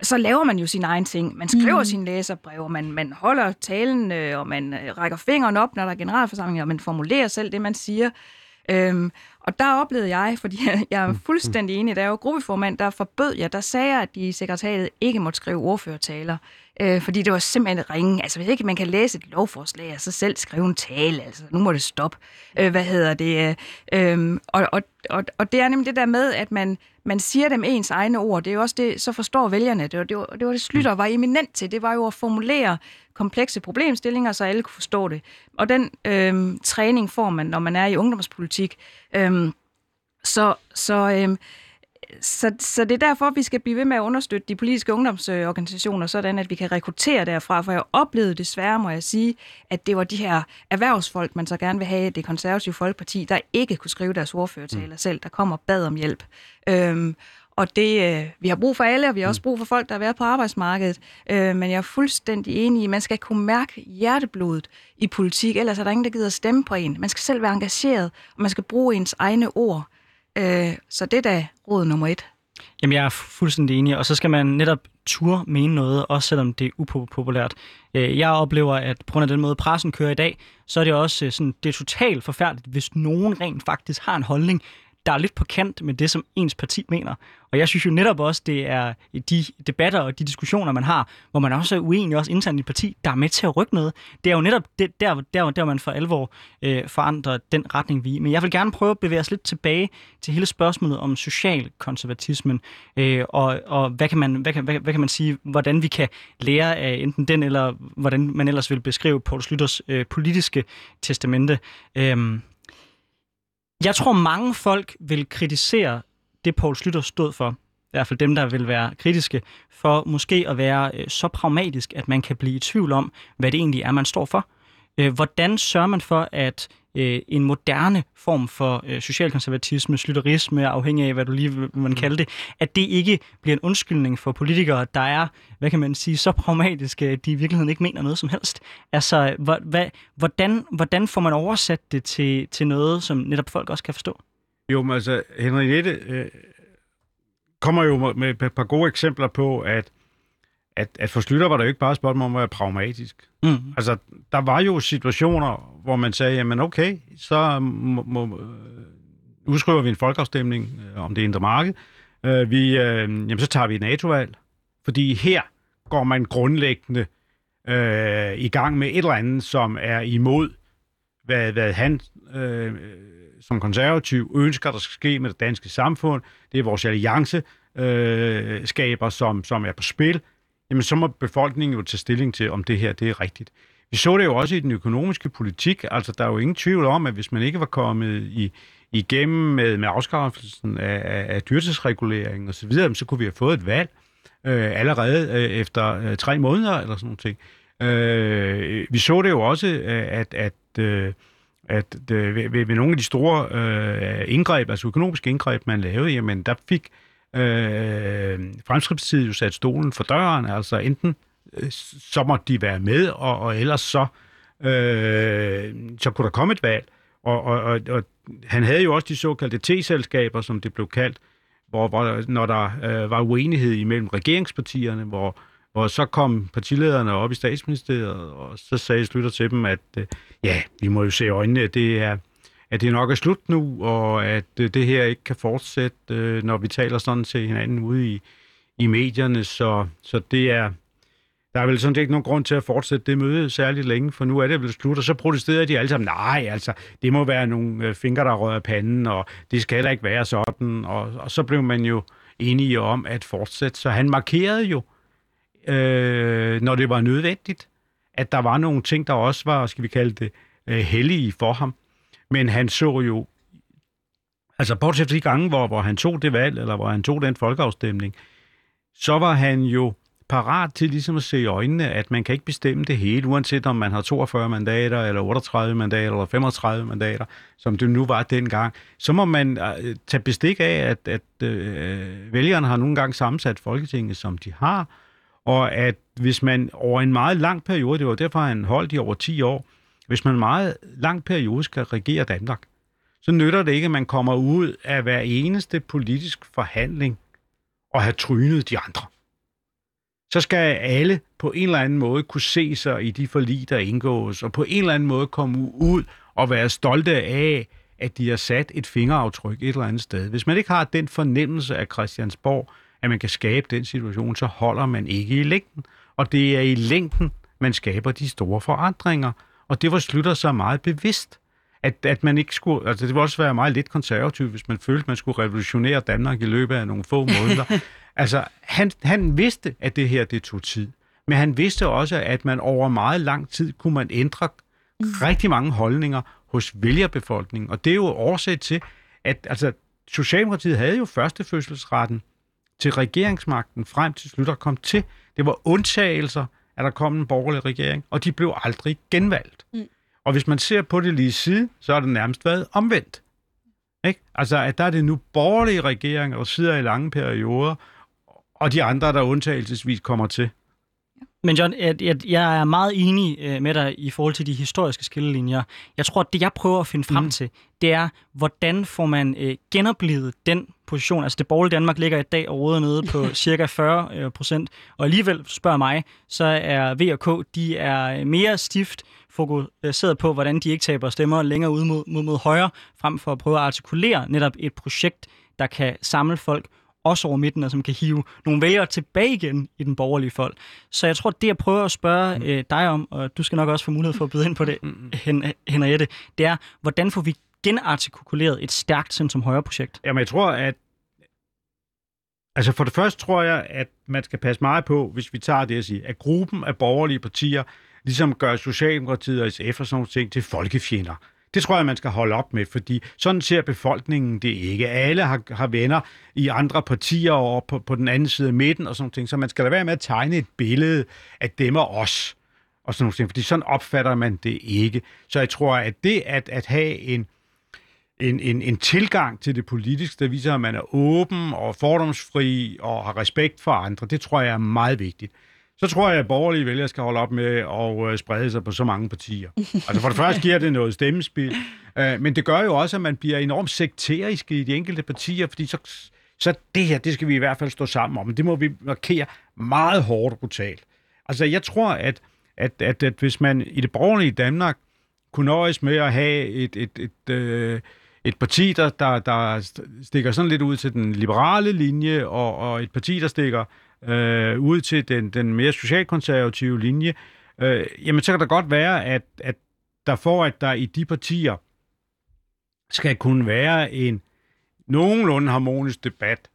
så laver man jo sin egen ting. Man skriver mm. sine læserbrev, man, man holder talen, øh, og man øh, rækker fingeren op, når der er generalforsamling, og man formulerer selv det, man siger. Øhm, og der oplevede jeg, fordi jeg er mm. fuldstændig enig, da jeg var gruppeformand, der forbød jeg, der sagde jeg, at de i sekretariatet ikke måtte skrive ordførertaler, øh, fordi det var simpelthen ringe. Altså hvis ikke man kan læse et lovforslag, og så selv skrive en tale, altså nu må det stoppe. Øh, hvad hedder det? Øh, og, og, og, og det er nemlig det der med, at man, man siger dem ens egne ord. Det er jo også det, så forstår vælgerne. Det var det, var, det, var det Slytter var eminent til. Det var jo at formulere komplekse problemstillinger, så alle kunne forstå det. Og den øh, træning får man, når man er i ungdomspolitik. Øh, så, så, øh, så, så det er derfor, vi skal blive ved med at understøtte de politiske ungdomsorganisationer, sådan at vi kan rekruttere derfra. For jeg oplevede desværre, må jeg sige, at det var de her erhvervsfolk, man så gerne vil have, det konservative folkeparti, der ikke kunne skrive deres ordførertaler mm. selv, der kommer bad om hjælp. Øhm, og det, øh, vi har brug for alle, og vi har også mm. brug for folk, der er været på arbejdsmarkedet. Øh, men jeg er fuldstændig enig i, at man skal kunne mærke hjerteblodet i politik, ellers er der ingen, der gider stemme på en. Man skal selv være engageret, og man skal bruge ens egne ord. Øh, så det er da råd nummer et. Jamen, jeg er fuldstændig enig, og så skal man netop tur mene noget, også selvom det er upopulært. Øh, jeg oplever, at på grund af den måde, pressen kører i dag, så er det også øh, sådan, det er totalt forfærdeligt, hvis nogen rent faktisk har en holdning, der er lidt på kant med det, som ens parti mener. Og jeg synes jo netop også, det er de debatter og de diskussioner, man har, hvor man også er uenig også internt i et parti, der er med til at rykke noget. Det er jo netop det, der, der, der man for alvor øh, forandrer den retning, vi Men jeg vil gerne prøve at bevæge os lidt tilbage til hele spørgsmålet om socialkonservatismen, øh, og, og hvad, kan man, hvad, kan, hvad, hvad kan man sige, hvordan vi kan lære af enten den, eller hvordan man ellers vil beskrive Poul Slytters øh, politiske testamente. Øh, jeg tror, mange folk vil kritisere det, Poul Slytter stod for. I hvert fald dem, der vil være kritiske, for måske at være øh, så pragmatisk, at man kan blive i tvivl om, hvad det egentlig er, man står for. Øh, hvordan sørger man for, at øh, en moderne form for øh, socialkonservatisme, slytterisme, afhængig af, hvad du lige vil man mm. kalde det, at det ikke bliver en undskyldning for politikere, der er, hvad kan man sige, så pragmatiske, at de i virkeligheden ikke mener noget som helst. Altså, hvordan, hvordan får man oversat det til, til noget, som netop folk også kan forstå? Jo, men altså, Henriette øh, kommer jo med et par gode eksempler på, at at, at for Slytter var det jo ikke bare et spørgsmål om at være pragmatisk. Mm. Altså, der var jo situationer, hvor man sagde, jamen okay, så må, må, øh, udskriver vi en folkeafstemning øh, om det indre marked. Øh, vi, øh, jamen, så tager vi et NATO-valg, fordi her går man grundlæggende øh, i gang med et eller andet, som er imod, hvad, hvad han øh, som konservativ ønsker, der skal ske med det danske samfund. Det er vores allianceskaber, øh, som, som er på spil jamen så må befolkningen jo tage stilling til, om det her det er rigtigt. Vi så det jo også i den økonomiske politik. Altså, der er jo ingen tvivl om, at hvis man ikke var kommet i, igennem med, med afskaffelsen af, af, af dyrtidsreguleringen osv., så, så kunne vi have fået et valg øh, allerede øh, efter øh, tre måneder eller sådan noget. Øh, vi så det jo også, øh, at, at øh, at øh, ved, ved nogle af de store øh, indgreb, altså økonomiske indgreb, man lavede, jamen der fik øh, øh, Fremskridtstid jo sat stolen for døren, altså enten øh, så måtte de være med, og, og ellers så, øh, så kunne der komme et valg. Og, og, og, og han havde jo også de såkaldte T-selskaber, som det blev kaldt, hvor, hvor når der øh, var uenighed imellem regeringspartierne, hvor, hvor så kom partilederne op i statsministeriet, og så sagde Slytter til dem, at øh, ja, vi må jo se øjnene, det er at det nok er slut nu, og at øh, det her ikke kan fortsætte, øh, når vi taler sådan til hinanden ude i, i medierne. Så, så det er, der er vel sådan ikke nogen grund til at fortsætte det møde særligt længe, for nu er det vel slut, og så protesterer de alle sammen, nej, altså, det må være nogle øh, fingre, der rører panden, og det skal heller ikke være sådan, og, og så blev man jo enige om at fortsætte. Så han markerede jo, øh, når det var nødvendigt, at der var nogle ting, der også var, skal vi kalde det, øh, hellige for ham. Men han så jo, altså bortset fra de gange, hvor, hvor han tog det valg, eller hvor han tog den folkeafstemning, så var han jo parat til ligesom at se i øjnene, at man kan ikke bestemme det hele, uanset om man har 42 mandater, eller 38 mandater, eller 35 mandater, som det nu var dengang. Så må man øh, tage bestik af, at, at øh, vælgerne har nogle gange sammensat Folketinget, som de har, og at hvis man over en meget lang periode, det var derfor, han holdt i over 10 år, hvis man meget lang periode skal regere Danmark, så nytter det ikke, at man kommer ud af hver eneste politisk forhandling og have trynet de andre så skal alle på en eller anden måde kunne se sig i de forlig, der indgås, og på en eller anden måde komme ud og være stolte af, at de har sat et fingeraftryk et eller andet sted. Hvis man ikke har den fornemmelse af Christiansborg, at man kan skabe den situation, så holder man ikke i længden. Og det er i længden, man skaber de store forandringer. Og det var slutter sig meget bevidst at, at man ikke skulle, altså det ville også være meget lidt konservativt, hvis man følte, at man skulle revolutionere Danmark i løbet af nogle få <laughs> måneder. altså, han, han vidste, at det her, det tog tid. Men han vidste også, at man over meget lang tid kunne man ændre mm. rigtig mange holdninger hos vælgerbefolkningen. Og det er jo årsag til, at altså, Socialdemokratiet havde jo førstefødselsretten til regeringsmagten frem til slut der kom til. Det var undtagelser, at der kom en borgerlig regering, og de blev aldrig genvalgt. Mm. Og hvis man ser på det lige siden, så har det nærmest været omvendt. Ikke? Altså, at der er det nu borgerlige regeringer, der sidder i lange perioder, og de andre, der undtagelsesvis kommer til. Men John, jeg, jeg er meget enig øh, med dig i forhold til de historiske skillelinjer. Jeg tror, at det, jeg prøver at finde frem mm. til, det er, hvordan får man øh, genoplevet den position. Altså det borgerlige Danmark ligger i dag og råder nede på <laughs> cirka 40 øh, procent. Og alligevel, spørger mig, så er V og K, de er mere stift fokuseret på, hvordan de ikke taber stemmer længere ud mod, mod, mod højre, frem for at prøve at artikulere netop et projekt, der kan samle folk også over midten, og som kan hive nogle vælgere tilbage igen i den borgerlige folk. Så jeg tror, det jeg prøver at spørge mm. øh, dig om, og du skal nok også få mulighed for at byde ind på det, mm. mm. Hen, Henriette, det er, hvordan får vi genartikuleret et stærkt centrum højre projekt? Jamen, jeg tror, at Altså for det første tror jeg, at man skal passe meget på, hvis vi tager det at sige, at gruppen af borgerlige partier ligesom gør Socialdemokratiet og SF og sådan nogle ting til folkefjender. Det tror jeg, man skal holde op med, fordi sådan ser befolkningen det ikke. Alle har, har venner i andre partier og på, på den anden side af midten og sådan ting, så man skal da være med at tegne et billede af dem og os og sådan nogle ting, fordi sådan opfatter man det ikke. Så jeg tror, at det at, at have en, en, en, en tilgang til det politiske, der viser, at man er åben og fordomsfri og har respekt for andre, det tror jeg er meget vigtigt så tror jeg, at borgerlige vælgere skal holde op med at øh, sprede sig på så mange partier. Altså for det første giver det noget stemmespil, <laughs> øh, men det gør jo også, at man bliver enormt sekterisk i de enkelte partier, fordi så, så det her, det skal vi i hvert fald stå sammen om. Det må vi markere meget hårdt og brutalt. Altså jeg tror, at, at, at, at hvis man i det borgerlige Danmark kunne nøjes med at have et, et, et, et, øh, et parti, der, der, der stikker sådan lidt ud til den liberale linje, og, og et parti, der stikker øh, ud til den, den mere socialkonservative linje, øh, jamen så kan det godt være, at, at der for at der i de partier skal kunne være en nogenlunde harmonisk debat,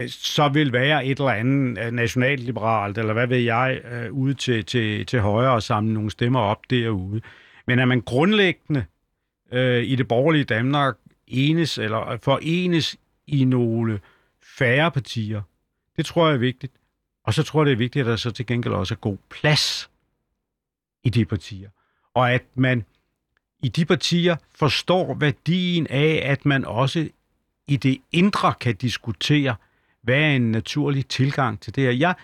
øh, så vil være et eller andet øh, nationalliberalt, eller hvad ved jeg, øh, ude til, til, til højre og samle nogle stemmer op derude. Men er man grundlæggende øh, i det borgerlige Danmark enes, eller forenes i nogle færre partier, det tror jeg er vigtigt. Og så tror jeg, det er vigtigt, at der så til gengæld også er god plads i de partier. Og at man i de partier forstår værdien af, at man også i det indre kan diskutere, hvad er en naturlig tilgang til det her. Jeg,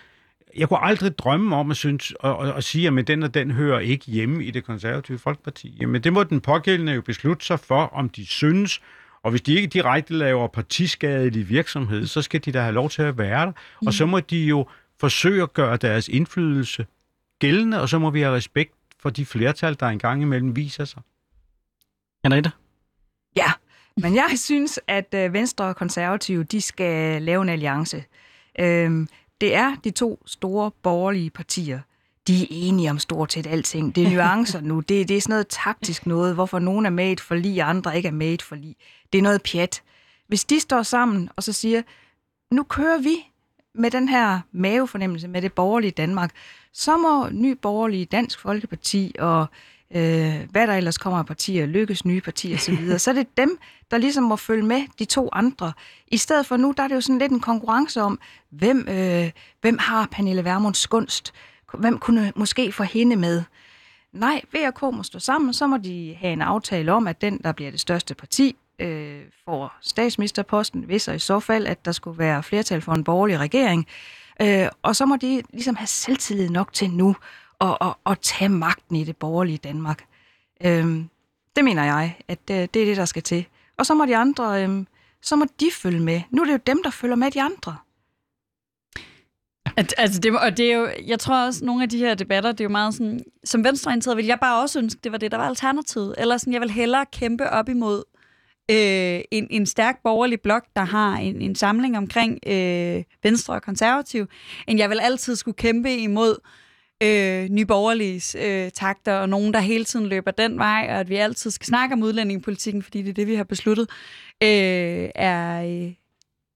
jeg kunne aldrig drømme om at, synes, at, at, at sige, at den og den hører ikke hjemme i det konservative folkeparti. Jamen det må den pågældende jo beslutte sig for, om de synes, og hvis de ikke direkte laver partiskadelig virksomhed, så skal de da have lov til at være der. Mm. Og så må de jo forsøge at gøre deres indflydelse gældende, og så må vi have respekt for de flertal, der engang imellem viser sig. Henriette? Ja, men jeg synes, at øh, Venstre og Konservative, de skal lave en alliance. Øhm, det er de to store borgerlige partier. De er enige om stort set alting. Det er nuancer <laughs> nu. Det, det er sådan noget taktisk noget, hvorfor nogen er med i et forlig, og andre ikke er med i et forlig. Det er noget pjat. Hvis de står sammen og så siger, nu kører vi med den her mavefornemmelse med det borgerlige Danmark, så må ny borgerlige Dansk Folkeparti og øh, hvad der ellers kommer af partier, lykkes nye partier osv., så er det dem, der ligesom må følge med de to andre. I stedet for nu, der er det jo sådan lidt en konkurrence om, hvem, øh, hvem har Pernille Vermunds gunst? Hvem kunne måske få hende med? Nej, VK må stå sammen, så må de have en aftale om, at den, der bliver det største parti, øh, får statsministerposten, hvis og i så fald, at der skulle være flertal for en borgerlig regering. Øh, og så må de ligesom have selvtillid nok til nu at, at, at tage magten i det borgerlige Danmark. Øh, det mener jeg, at det, det er det, der skal til. Og så må de andre, øh, så må de følge med. Nu er det jo dem, der følger med de andre. At, altså det, og det er jo, jeg tror også, nogle af de her debatter, det er jo meget sådan, som venstreorienteret vil jeg bare også ønske, det var det, der var alternativet. Eller sådan, jeg vil hellere kæmpe op imod øh, en, en stærk borgerlig blok, der har en, en samling omkring øh, venstre og konservativ, end jeg vil altid skulle kæmpe imod øh, nyborgerliges øh, takter, og nogen, der hele tiden løber den vej, og at vi altid skal snakke om udlændingepolitikken, fordi det er det, vi har besluttet, øh, er, øh,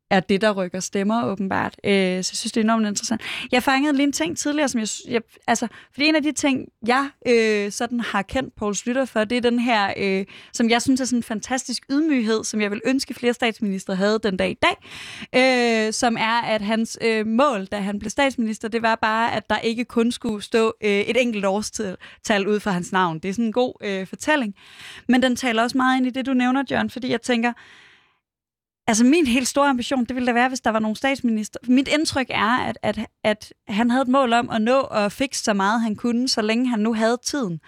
er det, der rykker stemmer, åbenbart. Øh, så jeg synes, det er enormt interessant. Jeg fangede lige en ting tidligere, som jeg, jeg altså, fordi en af de ting, jeg øh, sådan har kendt Paul Slytter for, det er den her, øh, som jeg synes er sådan en fantastisk ydmyghed, som jeg vil ønske flere statsminister havde den dag i dag, øh, som er, at hans øh, mål, da han blev statsminister, det var bare, at der ikke kun skulle stå øh, et enkelt årstal ud for hans navn. Det er sådan en god øh, fortælling. Men den taler også meget ind i det, du nævner, John, fordi jeg tænker, Altså min helt store ambition, det ville da være, hvis der var nogle statsminister. Mit indtryk er, at, at, at han havde et mål om at nå at fikse så meget, han kunne, så længe han nu havde tiden.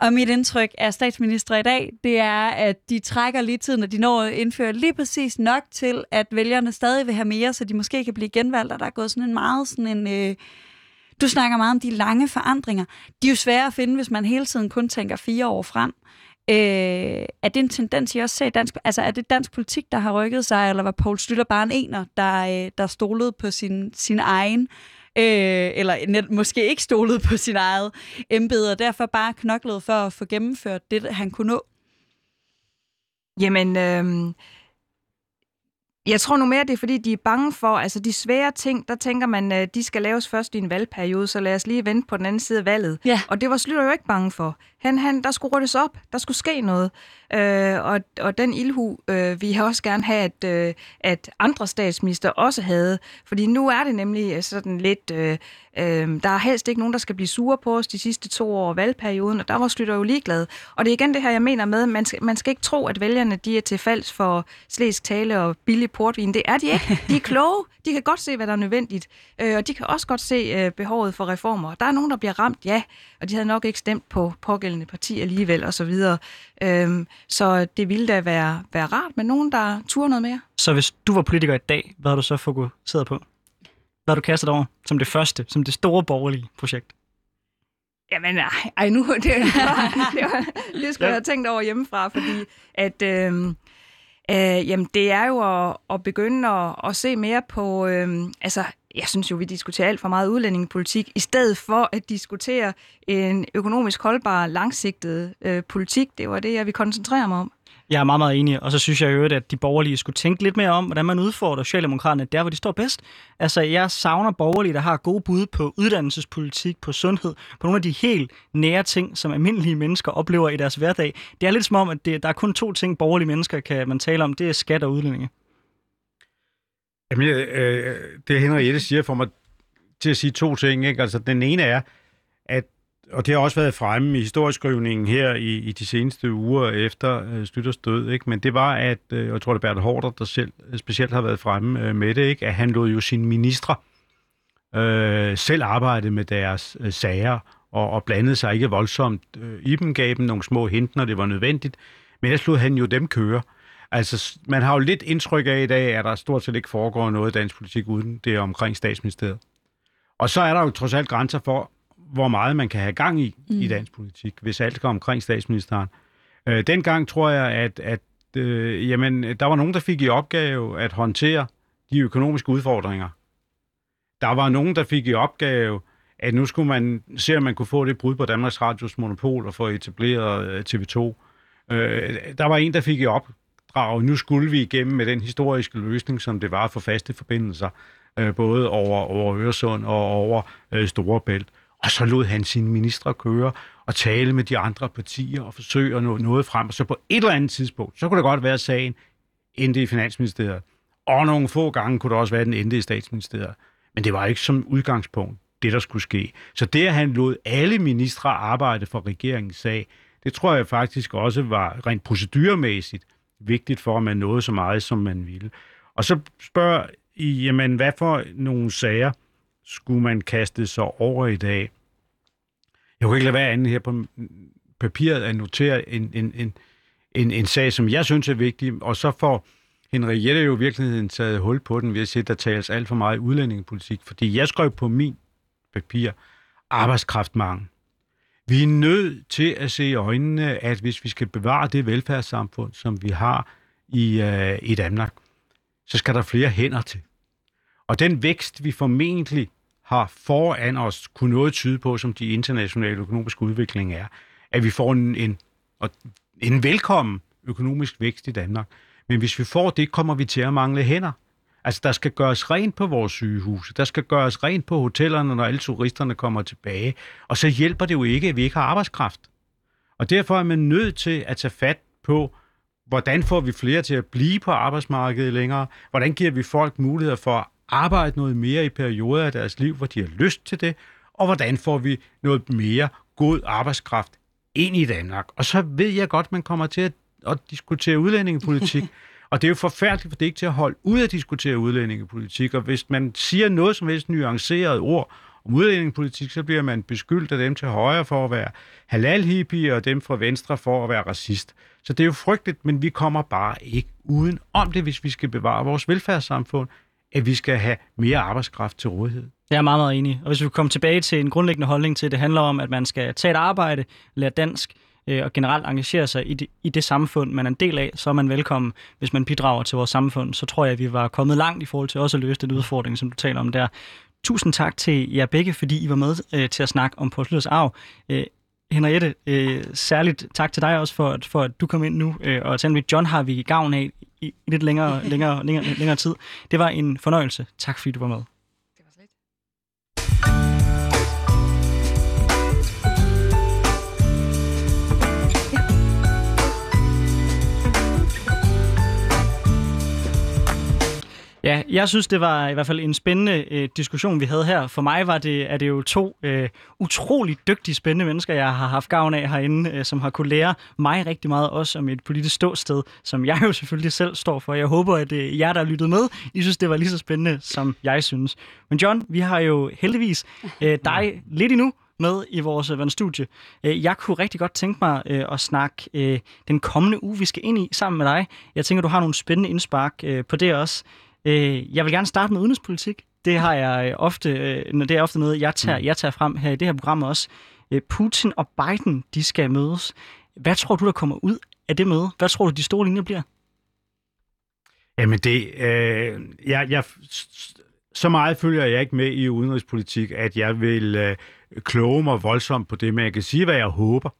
Og mit indtryk af statsminister i dag, det er, at de trækker lige tiden, og de når at indføre lige præcis nok til, at vælgerne stadig vil have mere, så de måske kan blive genvalgt, og der er gået sådan en meget sådan en... Øh, du snakker meget om de lange forandringer. De er jo svære at finde, hvis man hele tiden kun tænker fire år frem. Øh, er det en tendens, I også ser i dansk... Altså, er det dansk politik, der har rykket sig, eller var Poul Slytter bare en ener, der, øh, der stolede på sin, sin egen... Øh, eller net, måske ikke stolede på sin eget embede, og derfor bare knoklede for at få gennemført det, han kunne nå? Jamen, øh, jeg tror nu mere, det er fordi, de er bange for, altså de svære ting, der tænker man, øh, de skal laves først i en valgperiode, så lad os lige vente på den anden side af valget. Ja. Og det var Slytter jo ikke bange for. Han, han, der skulle ryddes op, der skulle ske noget. Øh, og, og den ilhu øh, vi har også gerne have, at, øh, at andre statsminister også havde. Fordi nu er det nemlig øh, sådan lidt, øh, øh, der er helst ikke nogen, der skal blive sure på os de sidste to år af valgperioden, og der var Slytter jo ligeglad. Og det er igen det her, jeg mener med, man skal, man skal ikke tro, at vælgerne de er til falds for slæsk tale og billig portvin. Det er de ikke. De er <laughs> kloge. De kan godt se, hvad der er nødvendigt. Øh, og de kan også godt se øh, behovet for reformer. Der er nogen, der bliver ramt, ja, og de havde nok ikke stemt på pågældende parti alligevel, og så videre. Øhm, så det ville da være, være rart med nogen, der turer noget mere. Så hvis du var politiker i dag, hvad har du så fokuseret på? Hvad har du kastet over som det første, som det store borgerlige projekt? Jamen, ej, ej nu, <laughs> <laughs> det, det, var, det, var, det skulle jeg have tænkt over hjemmefra, fordi at, øh, øh, jamen, det er jo at, at begynde at, at se mere på, øh, altså, jeg synes jo, vi diskuterer alt for meget udlændingepolitik, i stedet for at diskutere en økonomisk holdbar, langsigtet øh, politik. Det var det, jeg vil koncentrere mig om. Jeg er meget, meget enig, og så synes jeg jo, at de borgerlige skulle tænke lidt mere om, hvordan man udfordrer Socialdemokraterne der, hvor de står bedst. Altså, jeg savner borgerlige, der har gode bud på uddannelsespolitik, på sundhed, på nogle af de helt nære ting, som almindelige mennesker oplever i deres hverdag. Det er lidt som om, at det, der er kun to ting, borgerlige mennesker kan man tale om. Det er skat og udlændinge. Jamen, øh, det Henriette siger for mig til at sige to ting. Ikke? Altså, den ene er, at og det har også været fremme i historieskrivningen her i, i de seneste uger efter øh, Slytters død, ikke? men det var, at øh, jeg tror, det er Bertel Hårder, der selv, øh, specielt har været fremme øh, med det, ikke? at han lod jo sine ministre øh, selv arbejde med deres øh, sager og, og blandede sig ikke voldsomt øh, i dem, gav dem nogle små hint, når det var nødvendigt, men ellers lod han jo dem køre. Altså, man har jo lidt indtryk af i dag, at der stort set ikke foregår noget i dansk politik uden det omkring statsministeriet. Og så er der jo trods alt grænser for, hvor meget man kan have gang i mm. i dansk politik, hvis alt går omkring statsministeren. Øh, dengang tror jeg, at, at øh, jamen, der var nogen, der fik i opgave at håndtere de økonomiske udfordringer. Der var nogen, der fik i opgave, at nu skulle man se, om man kunne få det brud på Danmarks Radios monopol og få etableret øh, TV2. Øh, der var en, der fik i opdrag, nu skulle vi igennem med den historiske løsning, som det var for faste forbindelser, øh, både over, over Øresund og over øh, Storebælt. Og så lod han sine ministre køre og tale med de andre partier og forsøge at nå noget frem. Og så på et eller andet tidspunkt, så kunne det godt være, at sagen endte i Finansministeriet. Og nogle få gange kunne det også være, at den endte i Statsministeriet. Men det var ikke som udgangspunkt det, der skulle ske. Så det, at han lod alle ministre arbejde for regeringens sag, det tror jeg faktisk også var rent proceduremæssigt vigtigt for, at man nåede så meget, som man ville. Og så spørger I, jamen, hvad for nogle sager skulle man kaste sig over i dag? Jeg kunne ikke lade være andet her på papiret at notere en, en, en, en, en sag, som jeg synes er vigtig, og så får Henriette jo i virkeligheden taget hul på den ved at sige, at der tales alt for meget udlændingepolitik, fordi jeg skrev på min papir arbejdskraftmangel. Vi er nødt til at se i øjnene, at hvis vi skal bevare det velfærdssamfund, som vi har i, øh, i Danmark, så skal der flere hænder til. Og den vækst, vi formentlig har foran os, kunne noget tyde på, som de internationale økonomiske udvikling er, at vi får en, en, en velkommen økonomisk vækst i Danmark. Men hvis vi får det, kommer vi til at mangle hænder. Altså, der skal gøres rent på vores sygehuse. Der skal gøres rent på hotellerne, når alle turisterne kommer tilbage. Og så hjælper det jo ikke, at vi ikke har arbejdskraft. Og derfor er man nødt til at tage fat på, hvordan får vi flere til at blive på arbejdsmarkedet længere? Hvordan giver vi folk muligheder for at arbejde noget mere i perioder af deres liv, hvor de har lyst til det? Og hvordan får vi noget mere god arbejdskraft ind i Danmark? Og så ved jeg godt, man kommer til at, at diskutere udlændingepolitik. <laughs> Og det er jo forfærdeligt, for det er ikke til at holde ud at diskutere udlændingepolitik. Og hvis man siger noget som helst nuanceret ord om udlændingepolitik, så bliver man beskyldt af dem til højre for at være halal og dem fra venstre for at være racist. Så det er jo frygteligt, men vi kommer bare ikke uden om det, hvis vi skal bevare vores velfærdssamfund, at vi skal have mere arbejdskraft til rådighed. Jeg er meget, meget enig. Og hvis vi kommer tilbage til en grundlæggende holdning til, at det handler om, at man skal tage et arbejde, lære dansk, øh, og generelt engagere sig i det, i det samfund, man er en del af, så er man velkommen, hvis man bidrager til vores samfund. Så tror jeg, at vi var kommet langt i forhold til også at løse den udfordring, som du taler om der. Tusind tak til jer begge, fordi I var med øh, til at snakke om Portlyrs arv. Øh, Henriette, øh, særligt tak til dig også for, for at du kom ind nu, øh, og Tandvik John har vi gavn af i, i lidt længere, <laughs> længere, længere, længere tid. Det var en fornøjelse. Tak fordi du var med. Ja, jeg synes, det var i hvert fald en spændende øh, diskussion, vi havde her. For mig var det, er det jo to øh, utrolig dygtige, spændende mennesker, jeg har haft gavn af herinde, øh, som har kunne lære mig rigtig meget også om et politisk ståsted, som jeg jo selvfølgelig selv står for. Jeg håber, at øh, jer, der har lyttet med, I synes, det var lige så spændende, som jeg synes. Men John, vi har jo heldigvis øh, dig lidt endnu med i vores øh, vandstudie. Øh, jeg kunne rigtig godt tænke mig øh, at snakke den kommende uge, vi skal ind i sammen med dig. Jeg tænker, du har nogle spændende indspark på det også. Øh, jeg vil gerne starte med udenrigspolitik. Det har jeg ofte, øh, det er ofte noget, jeg tager, mm. jeg tager frem her i det her program også. Øh, Putin og Biden, de skal mødes. Hvad tror du, der kommer ud af det møde? Hvad tror du, de store linjer bliver? Jamen det, øh, jeg, jeg, så meget følger jeg ikke med i udenrigspolitik, at jeg vil øh, kloge mig voldsomt på det, men jeg kan sige, hvad jeg håber.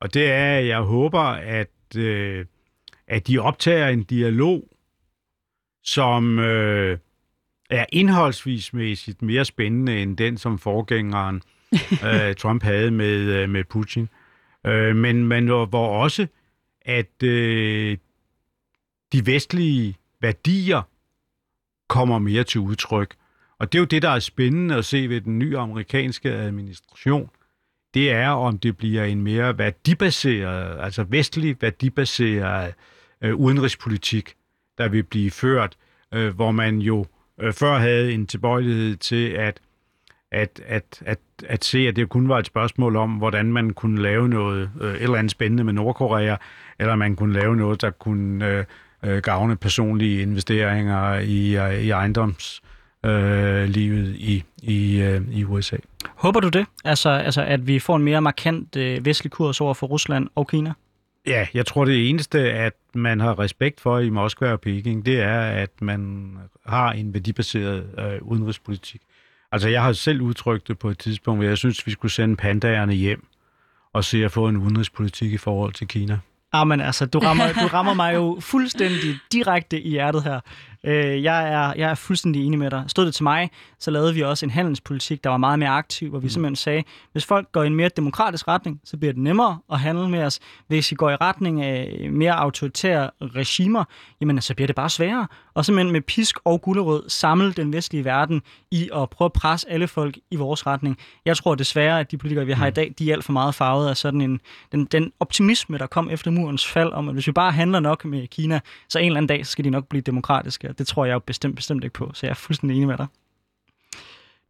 Og det er, at jeg håber, at, øh, at de optager en dialog som øh, er indholdsvismæssigt mere spændende end den, som forgængeren <laughs> øh, Trump havde med, øh, med Putin. Øh, men, men hvor også, at øh, de vestlige værdier kommer mere til udtryk. Og det er jo det, der er spændende at se ved den nye amerikanske administration. Det er, om det bliver en mere værdibaseret, altså vestlig værdibaseret øh, udenrigspolitik, der vil blive ført, øh, hvor man jo øh, før havde en tilbøjelighed til at, at, at, at, at se, at det kun var et spørgsmål om, hvordan man kunne lave noget øh, et eller andet spændende med Nordkorea, eller man kunne lave noget, der kunne øh, øh, gavne personlige investeringer i, øh, i ejendoms øh, livet i, i, øh, i USA. Håber du det? Altså, altså at vi får en mere markant øh, vestlig kurs over for Rusland og Kina? Ja, jeg tror det eneste, at man har respekt for i Moskva og Peking, det er, at man har en værdibaseret øh, udenrigspolitik. Altså, jeg har selv udtrykt det på et tidspunkt, hvor jeg synes, vi skulle sende pandaerne hjem og se at få en udenrigspolitik i forhold til Kina. Ah, men altså, du rammer, du rammer mig jo fuldstændig direkte i hjertet her. Øh, jeg, er, jeg er fuldstændig enig med dig. Stod det til mig, så lavede vi også en handelspolitik, der var meget mere aktiv, hvor vi mm. simpelthen sagde, hvis folk går i en mere demokratisk retning, så bliver det nemmere at handle med os. Hvis I går i retning af mere autoritære regimer, jamen så bliver det bare sværere. Og simpelthen med pisk og gullerød samle den vestlige verden i at prøve at presse alle folk i vores retning. Jeg tror desværre, at de politikere, vi har i mm. dag, de er alt for meget farvet af sådan en, den, den optimisme, der kom efter murens fald, om at hvis vi bare handler nok med Kina, så en eller anden dag, så skal de nok blive demokratiske og det tror jeg jo bestemt, bestemt ikke på, så jeg er fuldstændig enig med dig.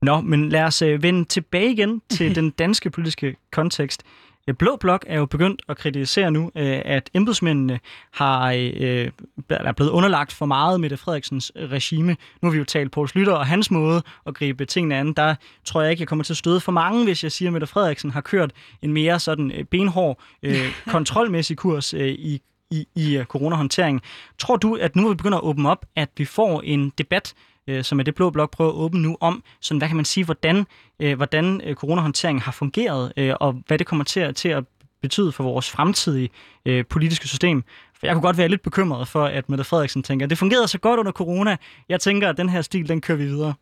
Nå, men lad os øh, vende tilbage igen til <laughs> den danske politiske kontekst. Øh, Blå Blok er jo begyndt at kritisere nu, øh, at embedsmændene har, øh, er blevet underlagt for meget Mette Frederiksens regime. Nu har vi jo talt på Slytter og hans måde at gribe tingene an. Der tror jeg ikke, jeg kommer til at støde for mange, hvis jeg siger, at Mette Frederiksen har kørt en mere sådan benhård øh, <laughs> kontrolmæssig kurs øh, i i, i øh, coronahåndteringen. Tror du, at nu vi begynder at åbne op, at vi får en debat, øh, som er det blå blok prøver at åbne nu om, sådan, hvad kan man sige, hvordan, øh, hvordan øh, coronahåndteringen har fungeret, øh, og hvad det kommer til, til at betyde for vores fremtidige øh, politiske system. For jeg kunne godt være lidt bekymret for, at Mette Frederiksen tænker, det fungerede så godt under corona, jeg tænker, at den her stil, den kører vi videre.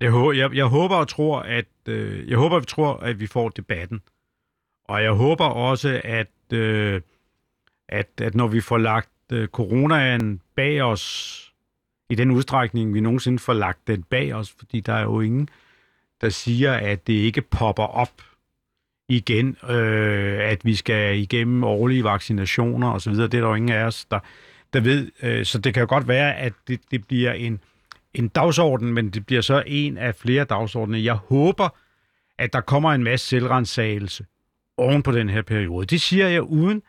Jeg, jeg, jeg håber og tror, at øh, jeg håber, vi tror, at vi får debatten. Og jeg håber også, at øh, at, at når vi får lagt øh, coronaen bag os, i den udstrækning, vi nogensinde får lagt den bag os, fordi der er jo ingen, der siger, at det ikke popper op igen, øh, at vi skal igennem årlige vaccinationer osv. Det er der jo ingen af os, der, der ved. Øh, så det kan jo godt være, at det, det bliver en, en dagsorden, men det bliver så en af flere dagsordener. Jeg håber, at der kommer en masse selvrensagelse oven på den her periode. Det siger jeg uden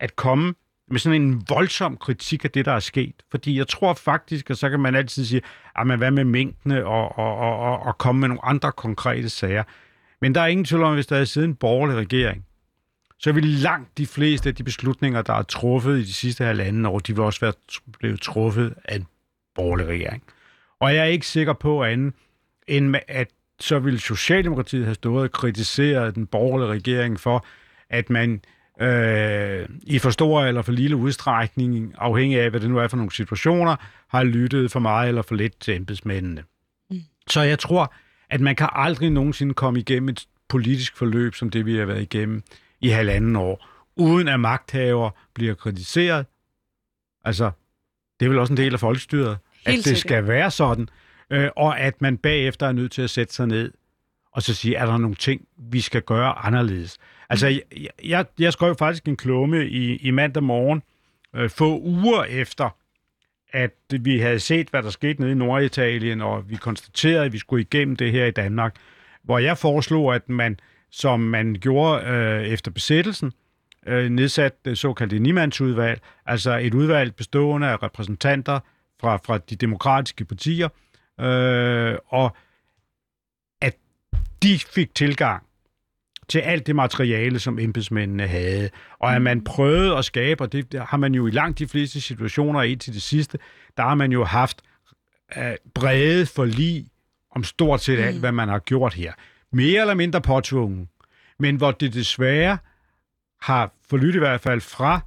at komme med sådan en voldsom kritik af det, der er sket. Fordi jeg tror faktisk, og så kan man altid sige, ah, at man hvad med mængdene og, og, og, og, og komme med nogle andre konkrete sager. Men der er ingen tvivl om, hvis der er siden en borgerlig regering, så vil langt de fleste af de beslutninger, der er truffet i de sidste halvanden år, de vil også være blevet truffet af en borgerlig regering. Og jeg er ikke sikker på andet, end at så vil Socialdemokratiet have stået og kritiseret den borgerlige regering for, at man øh, i for stor eller for lille udstrækning, afhængig af, hvad det nu er for nogle situationer, har lyttet for meget eller for lidt til embedsmændene. Mm. Så jeg tror, at man kan aldrig nogensinde komme igennem et politisk forløb, som det vi har været igennem i halvanden år, uden at magthaver bliver kritiseret. Altså, det er vel også en del af folkestyret, Helt at det skal være sådan, øh, og at man bagefter er nødt til at sætte sig ned og så sige, er der nogle ting, vi skal gøre anderledes? Altså, jeg, jeg, jeg skrev faktisk en klumme i, i mandag morgen, øh, få uger efter, at vi havde set, hvad der skete nede i Norditalien, og vi konstaterede, at vi skulle igennem det her i Danmark, hvor jeg foreslog, at man, som man gjorde øh, efter besættelsen, øh, nedsat det såkaldte Nimandsudvalg, altså et udvalg bestående af repræsentanter fra, fra de demokratiske partier, øh, og de fik tilgang til alt det materiale, som embedsmændene havde. Og at man prøvede at skabe, og det har man jo i langt de fleste situationer indtil det sidste, der har man jo haft uh, brede forlig om stort set alt, mm. hvad man har gjort her. Mere eller mindre påtvungen. Men hvor det desværre har forlyttet i hvert fald fra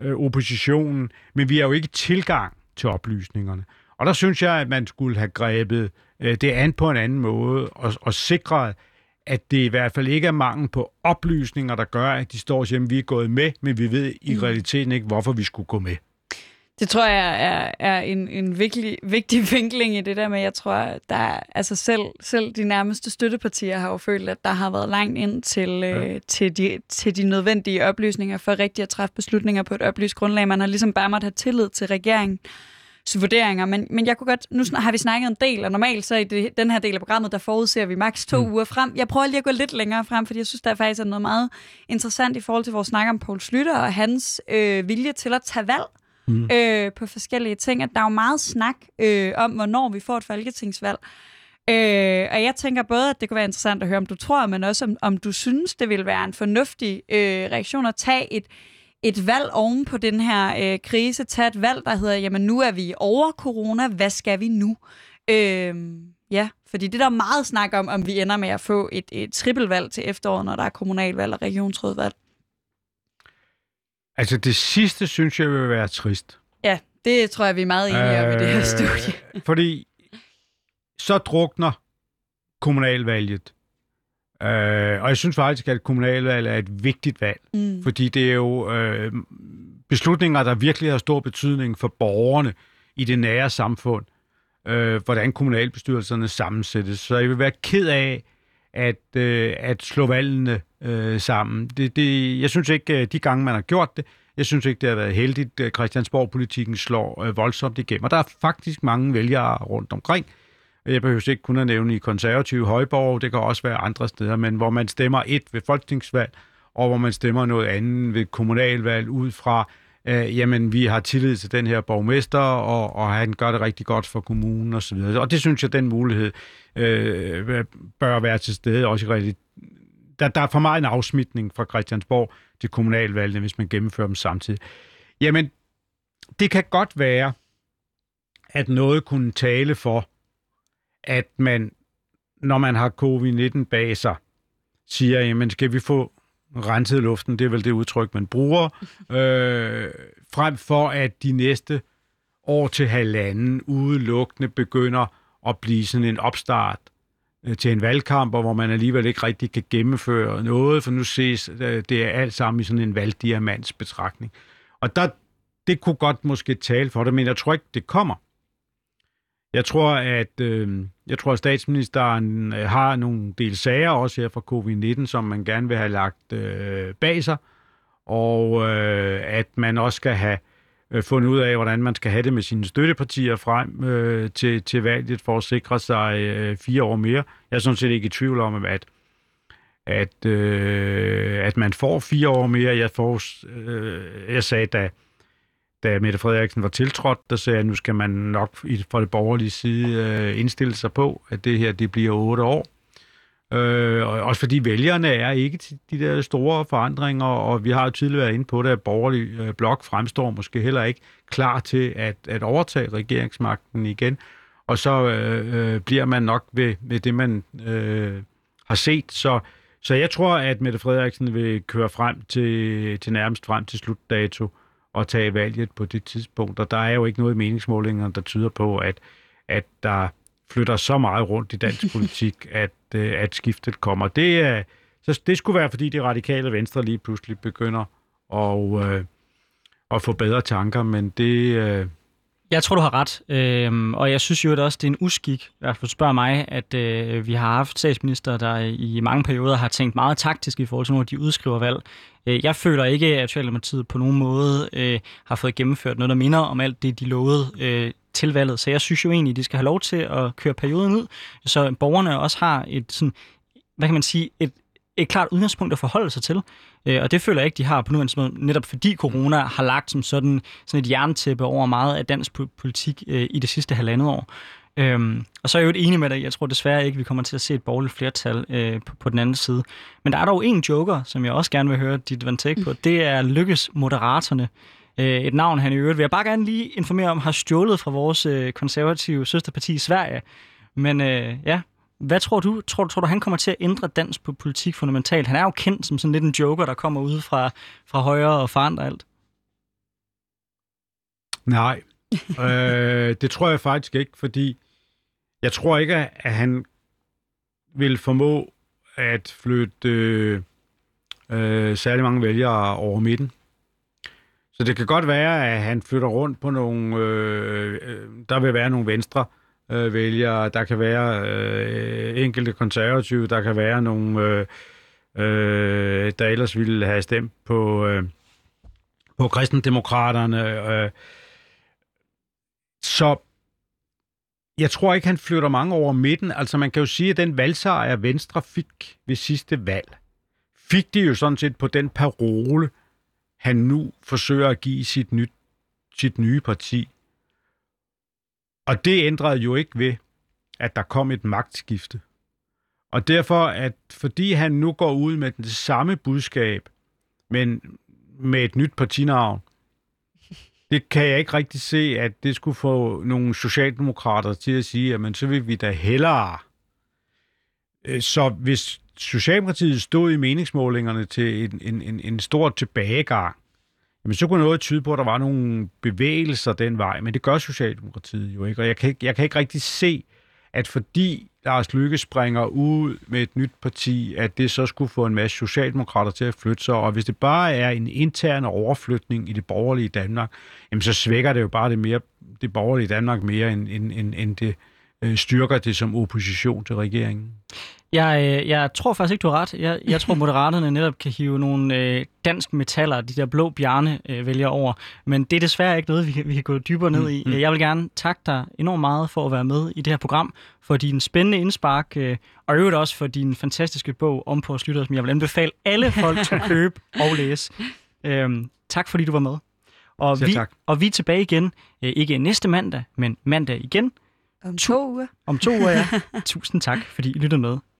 øh, oppositionen, men vi har jo ikke tilgang til oplysningerne. Og der synes jeg, at man skulle have grebet øh, det an på en anden måde og, og sikret, at det i hvert fald ikke er mangel på oplysninger, der gør, at de står og siger, at vi er gået med, men vi ved i mm. realiteten ikke, hvorfor vi skulle gå med. Det tror jeg er, er en, en vigtig, vigtig <laughs> vinkling i det der med, jeg tror, der altså selv, selv de nærmeste støttepartier har jo følt, at der har været langt ind til, ja. øh, til, de, til de nødvendige oplysninger for rigtigt at træffe beslutninger på et oplyst grundlag. Man har ligesom bare måtte have tillid til regeringen vurderinger, men, men jeg kunne godt, nu har vi snakket en del, og normalt så i det, den her del af programmet, der forudser vi maks to mm. uger frem. Jeg prøver lige at gå lidt længere frem, fordi jeg synes, der er faktisk er noget meget interessant i forhold til vores snak om Poul Slytter og hans øh, vilje til at tage valg mm. øh, på forskellige ting. At der er jo meget snak øh, om, hvornår vi får et folketingsvalg. Øh, og jeg tænker både, at det kunne være interessant at høre, om du tror, men også om, om du synes, det vil være en fornuftig øh, reaktion at tage et et valg oven på den her øh, krise, tage et valg, der hedder, jamen nu er vi over corona, hvad skal vi nu? Øh, ja, fordi det der er meget snak om, om vi ender med at få et, et trippelvalg til efteråret, når der er kommunalvalg og regionsrådvalg. Altså det sidste, synes jeg vil være trist. Ja, det tror jeg, vi er meget enige om i det her studie. Fordi så drukner kommunalvalget. Øh, og jeg synes faktisk, at kommunalvalg er et vigtigt valg, mm. fordi det er jo øh, beslutninger, der virkelig har stor betydning for borgerne i det nære samfund, øh, hvordan kommunalbestyrelserne sammensættes. Så jeg vil være ked af at, øh, at slå valgene øh, sammen. Det, det, jeg synes ikke, de gange man har gjort det, jeg synes ikke, det har været heldigt. Christiansborg-politikken slår øh, voldsomt igennem. Og der er faktisk mange vælgere rundt omkring. Jeg behøver ikke kun at nævne i konservative Højborg, det kan også være andre steder, men hvor man stemmer et ved folketingsvalg, og hvor man stemmer noget andet ved kommunalvalg ud fra, øh, jamen vi har tillid til den her borgmester, og, og han gør det rigtig godt for kommunen osv. Og, og det synes jeg, den mulighed øh, bør være til stede også i der, der er for meget en afsmitning fra Christiansborg til kommunalvalgene, hvis man gennemfører dem samtidig. Jamen, det kan godt være, at noget kunne tale for, at man, når man har covid-19 bag sig, siger, jamen skal vi få renset luften, det er vel det udtryk, man bruger, <laughs> øh, frem for at de næste år til halvanden udelukkende begynder at blive sådan en opstart Øh, til en valgkamp, hvor man alligevel ikke rigtig kan gennemføre noget, for nu ses øh, det er alt sammen i sådan en valgdiamants betragtning. Og der, det kunne godt måske tale for det, men jeg tror ikke, det kommer. Jeg tror, at øh, jeg tror, at statsministeren øh, har nogle del sager også her fra covid-19, som man gerne vil have lagt øh, bag sig, og øh, at man også skal have øh, fundet ud af, hvordan man skal have det med sine støttepartier frem øh, til, til valget for at sikre sig øh, fire år mere. Jeg er sådan set ikke i tvivl om, at, at, øh, at man får fire år mere. Jeg, får, øh, jeg sagde, da, da Mette Frederiksen var tiltrådt, der sagde jeg, at nu skal man nok fra det borgerlige side øh, indstille sig på, at det her det bliver otte år. Øh, og også fordi vælgerne er ikke til de der store forandringer, og vi har jo tidligere været inde på det, at borgerlig øh, blok fremstår måske heller ikke klar til at, at overtage regeringsmagten igen. Og så øh, øh, bliver man nok ved, ved det, man øh, har set. Så, så jeg tror, at Mette Frederiksen vil køre frem til, til nærmest frem til slutdato og tage valget på det tidspunkt. Og der er jo ikke noget i meningsmålingerne, der tyder på, at, at der flytter så meget rundt i dansk <laughs> politik, at, øh, at skiftet kommer. Det, er, så det skulle være, fordi de radikale venstre lige pludselig begynder at, øh, at få bedre tanker, men det... Jeg tror, du har ret, øhm, og jeg synes jo også, det er en uskik, i hvert fald spørger mig, at øh, vi har haft statsminister, der i mange perioder har tænkt meget taktisk i forhold til, når de udskriver valg. Øh, jeg føler ikke, at Socialdemokratiet på nogen måde øh, har fået gennemført noget, der minder om alt det, de lovede øh, til valget. Så jeg synes jo egentlig, at de skal have lov til at køre perioden ud, så borgerne også har et sådan, hvad kan man sige, et, et klart udgangspunkt at forholde sig til. Øh, og det føler jeg ikke, de har på nuværende måde, netop fordi corona har lagt som sådan, sådan et jerntæppe over meget af dansk politik øh, i det sidste halvandet år. Øhm, og så er jeg jo et enig med dig. Jeg tror desværre ikke, vi kommer til at se et borgerligt flertal øh, på, på den anden side. Men der er dog en joker, som jeg også gerne vil høre dit take på. Det er Lykkes Moderaterne. Øh, et navn, han i øvrigt vil jeg bare gerne lige informere om, har stjålet fra vores øh, konservative søsterparti i Sverige. Men øh, ja, hvad tror du? Tror, tror du, han kommer til at ændre dansk på politik fundamentalt? Han er jo kendt som sådan lidt en joker, der kommer ud fra, fra højre og forandrer alt. Nej, <laughs> øh, det tror jeg faktisk ikke, fordi jeg tror ikke, at han vil formå at flytte øh, øh, særlig mange vælgere over midten. Så det kan godt være, at han flytter rundt på nogle... Øh, øh, der vil være nogle venstre øh, Øh, vælgere, der kan være øh, enkelte konservative, der kan være nogle, øh, øh, der ellers ville have stemt på, øh, på kristendemokraterne. Øh. Så jeg tror ikke, han flytter mange over midten. Altså man kan jo sige, at den valgsejr, Venstre fik ved sidste valg, fik de jo sådan set på den parole, han nu forsøger at give sit, nyt, sit nye parti. Og det ændrede jo ikke ved, at der kom et magtskifte. Og derfor, at fordi han nu går ud med det samme budskab, men med et nyt partinavn, det kan jeg ikke rigtig se, at det skulle få nogle socialdemokrater til at sige, jamen så vil vi da hellere. Øh, så hvis Socialdemokratiet stod i meningsmålingerne til en, en, en, en stor tilbagegang, jamen så kunne noget tyde på, at der var nogle bevægelser den vej, men det gør Socialdemokratiet jo ikke, og jeg kan, ikke- jeg kan ikke rigtig se, at fordi Lars Lykke springer ud med et nyt parti, at det så skulle få en masse socialdemokrater til at flytte sig, og hvis det bare er en intern overflytning i det borgerlige Danmark, jamen så svækker det jo bare det, mere, det borgerlige Danmark mere, end, end, end, end det øh, styrker det som opposition til regeringen. Jeg, øh, jeg tror faktisk ikke, du har ret. Jeg, jeg tror, <laughs> moderaterne netop kan hive nogle øh, dansk metaller, de der blå bjarne øh, vælger over. Men det er desværre ikke noget, vi kan, vi kan gå dybere ned i. Mm, mm. Jeg vil gerne takke dig enormt meget for at være med i det her program, for din spændende indspark, øh, og øvrigt også for din fantastiske bog om på Slytter, som jeg vil anbefale alle folk til at <laughs> købe og læse. Øhm, tak fordi du var med. Og Selv vi, tak. og vi er tilbage igen, øh, ikke næste mandag, men mandag igen Om to uger. om to uger. Ja. <laughs> Tusind tak, fordi I lyttede med.